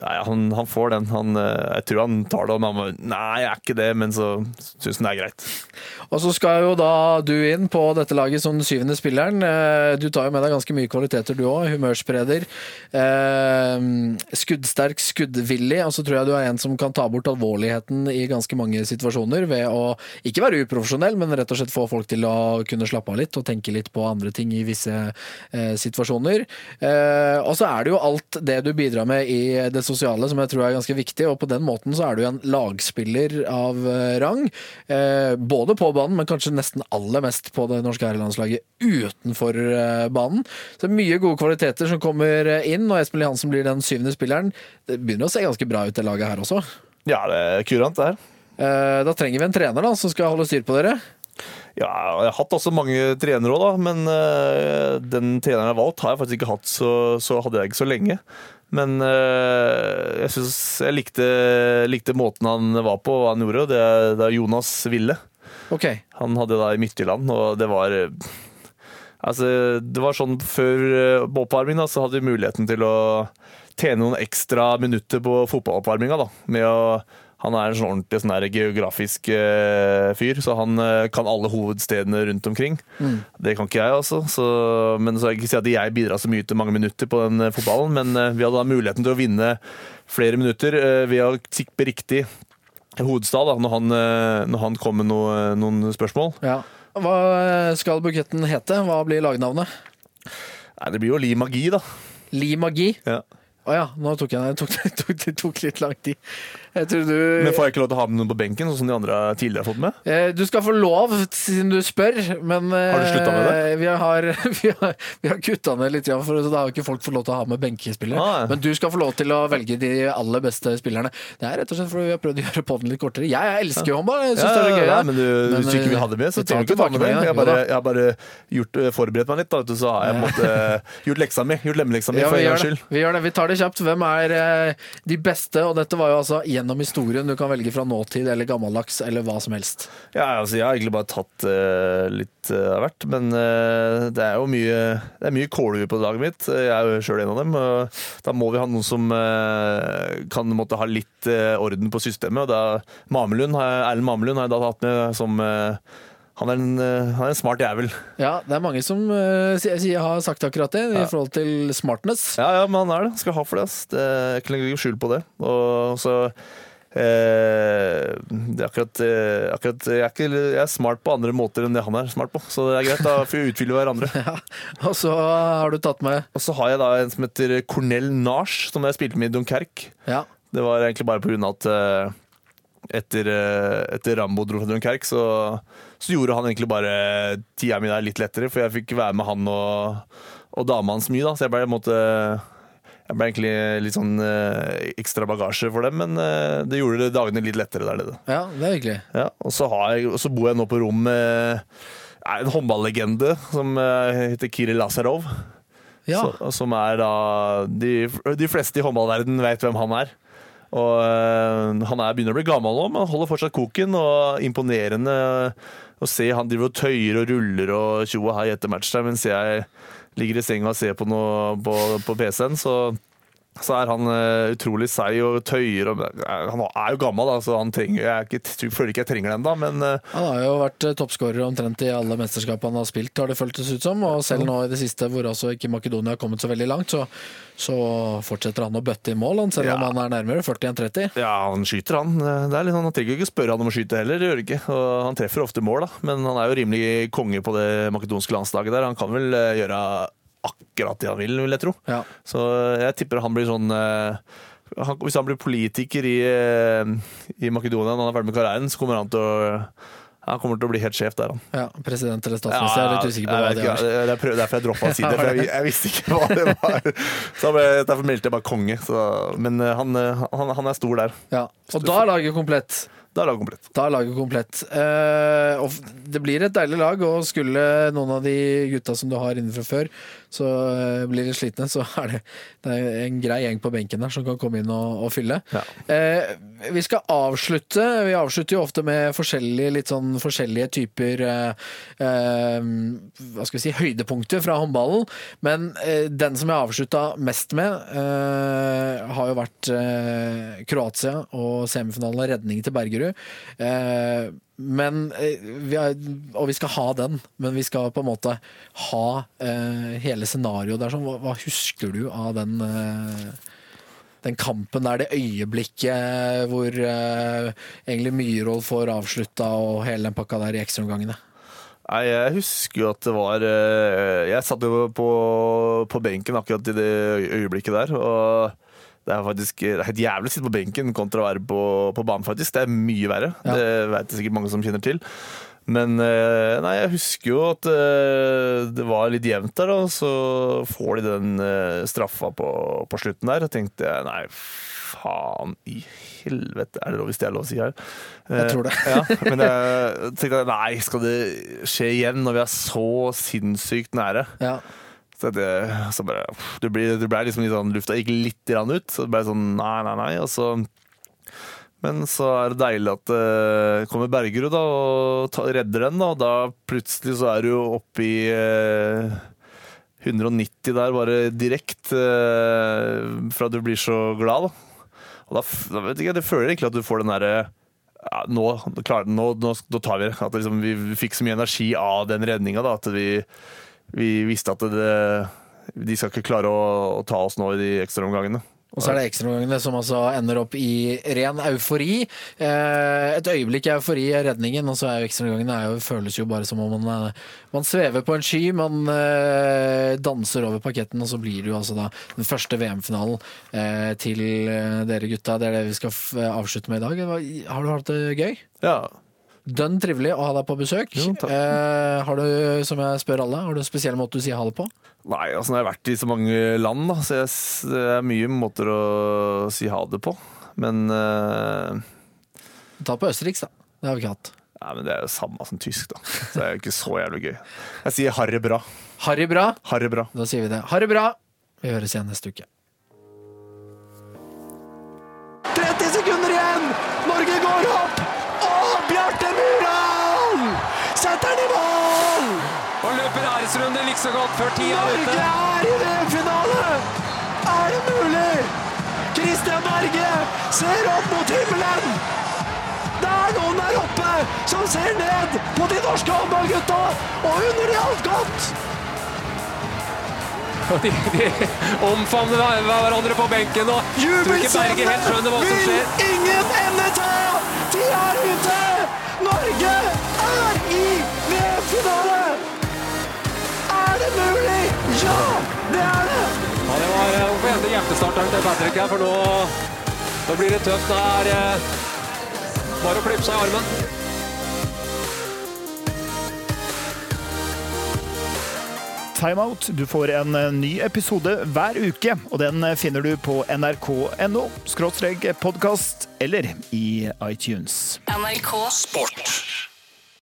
nei, han, han får den. Han, eh, jeg tror han tar det, om, han bare Nei, jeg er ikke det, men så syns han det er greit. Og så skal jo da du inn på dette laget som den syvende spilleren. Du tar jo med deg ganske mye kvaliteter du òg. Humørspreder. Skuddsterk, skuddvillig. Og så tror jeg du er en som kan ta bort alvorligheten i ganske mange situasjoner ved å ikke være uprofesjonell, men rett og slett få folk til å kunne slappe av litt og tenke litt på andre ting i visse eh, situasjoner. Eh, og så er det jo alt det du bidrar med i det sosiale som jeg tror er ganske viktig, og på den måten så er du en lagspiller av eh, rang. Eh, både på banen, men kanskje nesten aller mest på det norske herrelandslaget utenfor eh, banen. Så mye gode kvaliteter som kommer eh, inn, og Espen Lie Hansen blir den syvende spilleren. Det begynner å se ganske bra ut, det laget her også. Ja, det er kurant, det her. Da trenger vi en trener da, som skal holde styr på dere. Ja, jeg har hatt også mange trenere òg, da, men eh, den treneren jeg har valgt, har jeg faktisk ikke hatt så, så hadde jeg ikke så lenge. Men eh, jeg syns jeg likte, likte måten han var på, hva han gjorde. Det er, det er Jonas Ville. Ok, Han hadde da i Midtjylland, og det var eh, Altså, det var sånn før oppvarming, da, så hadde vi muligheten til å tjene noen ekstra minutter på fotballoppvarminga, da. Med å han er en sånn ordentlig sånn der geografisk uh, fyr, så han uh, kan alle hovedstedene rundt omkring. Det kan ikke jeg, altså. Så, men så jeg ikke si at jeg bidrar så mye til mange minutter på den eh, fotballen, men uh, vi hadde da muligheten til å vinne flere minutter ved å tippe riktig hovedstad da, når han, når han kom med noe, noen spørsmål. ja. Hva skal buketten hete? Hva blir lagnavnet? Nei, det blir jo Li Magi, da. Li Magi? Ja. Å ja, nå tok jeg det tok, det tok, det tok litt lang tid. Jeg tror du Men får jeg ikke lov til å ha med noen på benken, sånn som de andre tidligere har fått med? Eh, Du skal få lov, siden du spør, men eh, Har du sluttet med det? Vi har, vi har, vi har kutta ned litt, ja, for da har ikke folk fått lov til å ha med benkespillere. Ah, ja. Men du skal få lov til å velge de aller beste spillerne. Det er rett og slett fordi vi har prøvd å gjøre poden litt kortere. Jeg, jeg elsker jo håndball, jeg syns det er gøy. ja, ja. men du, Men, hvis du ikke eh, vil ha det med, så vi trenger du ikke ta med det. Jeg Jeg, bare, jeg har bare gjort, eh, forberedt meg litt, da, du, så har jeg måtte, gjort leksa mi. Gjort lemmeleksa mi Ja, for vi en gangs skyld. vi gjør det. Vi tar det kjapt. Hvem er eh, de beste? Og dette var jo altså gjennom historien. Du kan velge fra nåtid eller gammeldags eller hva som helst. Ja, altså, jeg har egentlig bare tatt uh, litt av av hvert, men uh, det er jo mye Det er mye kålhue på laget mitt. Jeg er jo sjøl en av dem. Da må vi ha noen som eh, kan måtte ha litt eh, orden på systemet. og da Mamelund, Erlend Mamelund har jeg da tatt med som eh, han er, en, eh, han er en smart jævel. Ja, det er mange som uh, sier- sier- har sagt akkurat det, i forhold til smartness. Ja, ja, men han er det. Skal ha for det. ass. Det er ikke skjul på det. Og så eh, akkurat, eh, akkurat jeg, er ikke, jeg er smart på andre måter enn det han er smart på, så det er greit. Da får vi utfylle hverandre. Ja. Og så har du tatt med Og så har jeg da en som heter Cornel Nars, som jeg spilte med i Dunkerque. Ja. Det var egentlig bare på grunn av at eh, etter, eh, etter Rambo dro fra Dunkerque, så, så gjorde han egentlig bare tida mi der litt lettere, for jeg fikk være med han og, og dama hans mye, da. Så jeg ble, måtte, jeg ble egentlig litt sånn eh, ekstra bagasje for dem, men eh, det gjorde dagene litt lettere der nede. Ja, det er hyggelig. Ja, og så, jeg, og så bor jeg nå på rom med en håndballegende som heter Kiril Lazarov. Ja, Så, som er da de, de fleste i håndballverdenen vet hvem han er. Og øh, Han er begynner å bli gammel nå, men holder fortsatt koken. Og imponerende å se han driver og tøyer og ruller og tjo og hei etter match der, mens jeg ligger i senga og ser på noe på, på PC-en. Så, så er han øh, utrolig seig og tøyer. Og, han er jo gammel, da, så han trenger, jeg er ikke, føler ikke jeg trenger det ennå, men øh, Han har jo vært eh, toppskårer omtrent i alle mesterskap han har spilt, har det føltes ut som. Og selv nå i det siste, hvor altså ikke Makedonia har kommet så veldig langt, så, så fortsetter han å bøtte i mål, han, selv om han er nærmere 40 enn 30. Ja, han skyter, han. Det er litt, han trenger ikke spørre han om å skyte heller, det gjør det ikke. Og han treffer ofte mål, da. Men han er jo rimelig konge på det makedonske landslaget der. Han kan vel eh, gjøre akkurat det han vil, vil jeg tro. Ja. Så jeg tipper han blir sånn eh, han, Hvis han blir politiker i, eh, i Makedonia når han er ferdig med karrieren, så kommer han til å han kommer til å bli helt sjef der, han. ja, President eller statsminister, jeg er litt usikker på hva det er. det er prøv- derfor jeg droppa å si det. For jeg, jeg visste ikke hva det var. Så ble, derfor meldte jeg bare konge. Så, men eh, han, han, han er stor der. Ja. Og da er laget komplett. Da er laget komplett. Da er laget komplett. Eh, og det blir et deilig lag, og skulle noen av de gutta som du har inne fra før, så eh, blir de slitne, så er det, det er en grei gjeng på benken der som kan komme inn og, og fylle. Ja. Eh, vi skal avslutte. Vi avslutter jo ofte med forskjellige, litt sånn forskjellige typer eh, eh, Hva skal vi si høydepunkter fra håndballen. Men eh, den som jeg avslutta mest med, har jo vært Kroatia og semifinalen og redning til Bergerud. Eh, men eh, vi er, Og vi skal ha den, men vi skal på en måte ha eh, hele scenarioet der. Sånn. Hva, hva husker du av den eh, den kampen der, det øyeblikket hvor eh, egentlig Myhrvold får avslutta og hele den pakka der i ekstraomgangene. Nei, jeg husker jo at det var eh, Jeg satt jo på, på benken akkurat i det øyeblikket der. Og det er faktisk helt jævlig å sitte på benken kontra å være på, på banen, faktisk. Det er mye verre. Ja. Det vet det sikkert mange som kjenner til. Men eh, nei, jeg husker jo at eh, det var litt jevnt der, og Så får de den eh, straffa på, på slutten der. Og tenkte jeg nei, faen i helvete, er det lov hvis det er lov å si her? Jeg tror det. ja, men jeg tenkte nei, skal det skje igjen når vi er så sinnssykt nære? Ja. Så, det, så bare Det ble, det ble liksom litt sånn Lufta gikk litt grann ut. Så det ble sånn nei, nei, nei. Og så men så er det deilig at det kommer Bergerud da, og ta, redder den. Da, og da plutselig så er du oppe i eh, 190 der, bare direkte eh, fra du blir så glad. Da. Og da, da vet jeg, det føler egentlig at du får den derre ja, nå, klar, nå, nå, nå tar vi det. At liksom, vi fikk så mye energi av den redninga at vi, vi visste at det, de skal ikke klare å, å ta oss nå i de ekstraomgangene. Og så er det ekstraomgangene som altså ender opp i ren eufori. Eh, et øyeblikk eufori er redningen, og så er jo ekstraomgangene jo, føles jo bare som om man, eh, man svever på en sky. Man eh, danser over parketten, og så blir det jo altså da den første VM-finalen til dere gutta. Det er det vi skal avslutte med i dag. Har du hatt det gøy? Ja, Dønn trivelig å ha deg på besøk. Jo, takk. eh, har du, som jeg spør alle, har du en spesiell måte du sier ha det på? Nei, altså jeg har vært i så mange land, da, så jeg, det er mye måter å si ha det på. Men, eh, Ta på østerriks, da. Det har vi ikke hatt. nei, men det er jo samme som tysk, da. Så det er jo ikke så jævlig gøy. Jeg sier harre bra. Harry bra. Harry bra. Da sier vi det. Ha bra! Vi høres igjen neste uke. 30 sekunder igjen! Norge går opp! Setter den i mål! Og løper æresrunde like så godt før tida er ute. Norge er i VM-finale! Er det mulig? Christian Berge ser opp mot himmelen! Det er noen der oppe som ser ned på de norske håndballgutta og unner de alt godt! Og De, de omfavner hverandre på benken og skjer. vil ingen ende ta! De er ute! Norge er i VM-finale! Er det mulig? Ja, det er det! Ja, det var eh, Hvorfor hente hjertestarteren til Patrick her, for nå, nå blir det tøft. Det er eh, Bare å klippe seg i armen. Timeout. Du får en eh, ny episode hver uke, og den finner du på nrk.no podkast eller i iTunes. NRK Sport.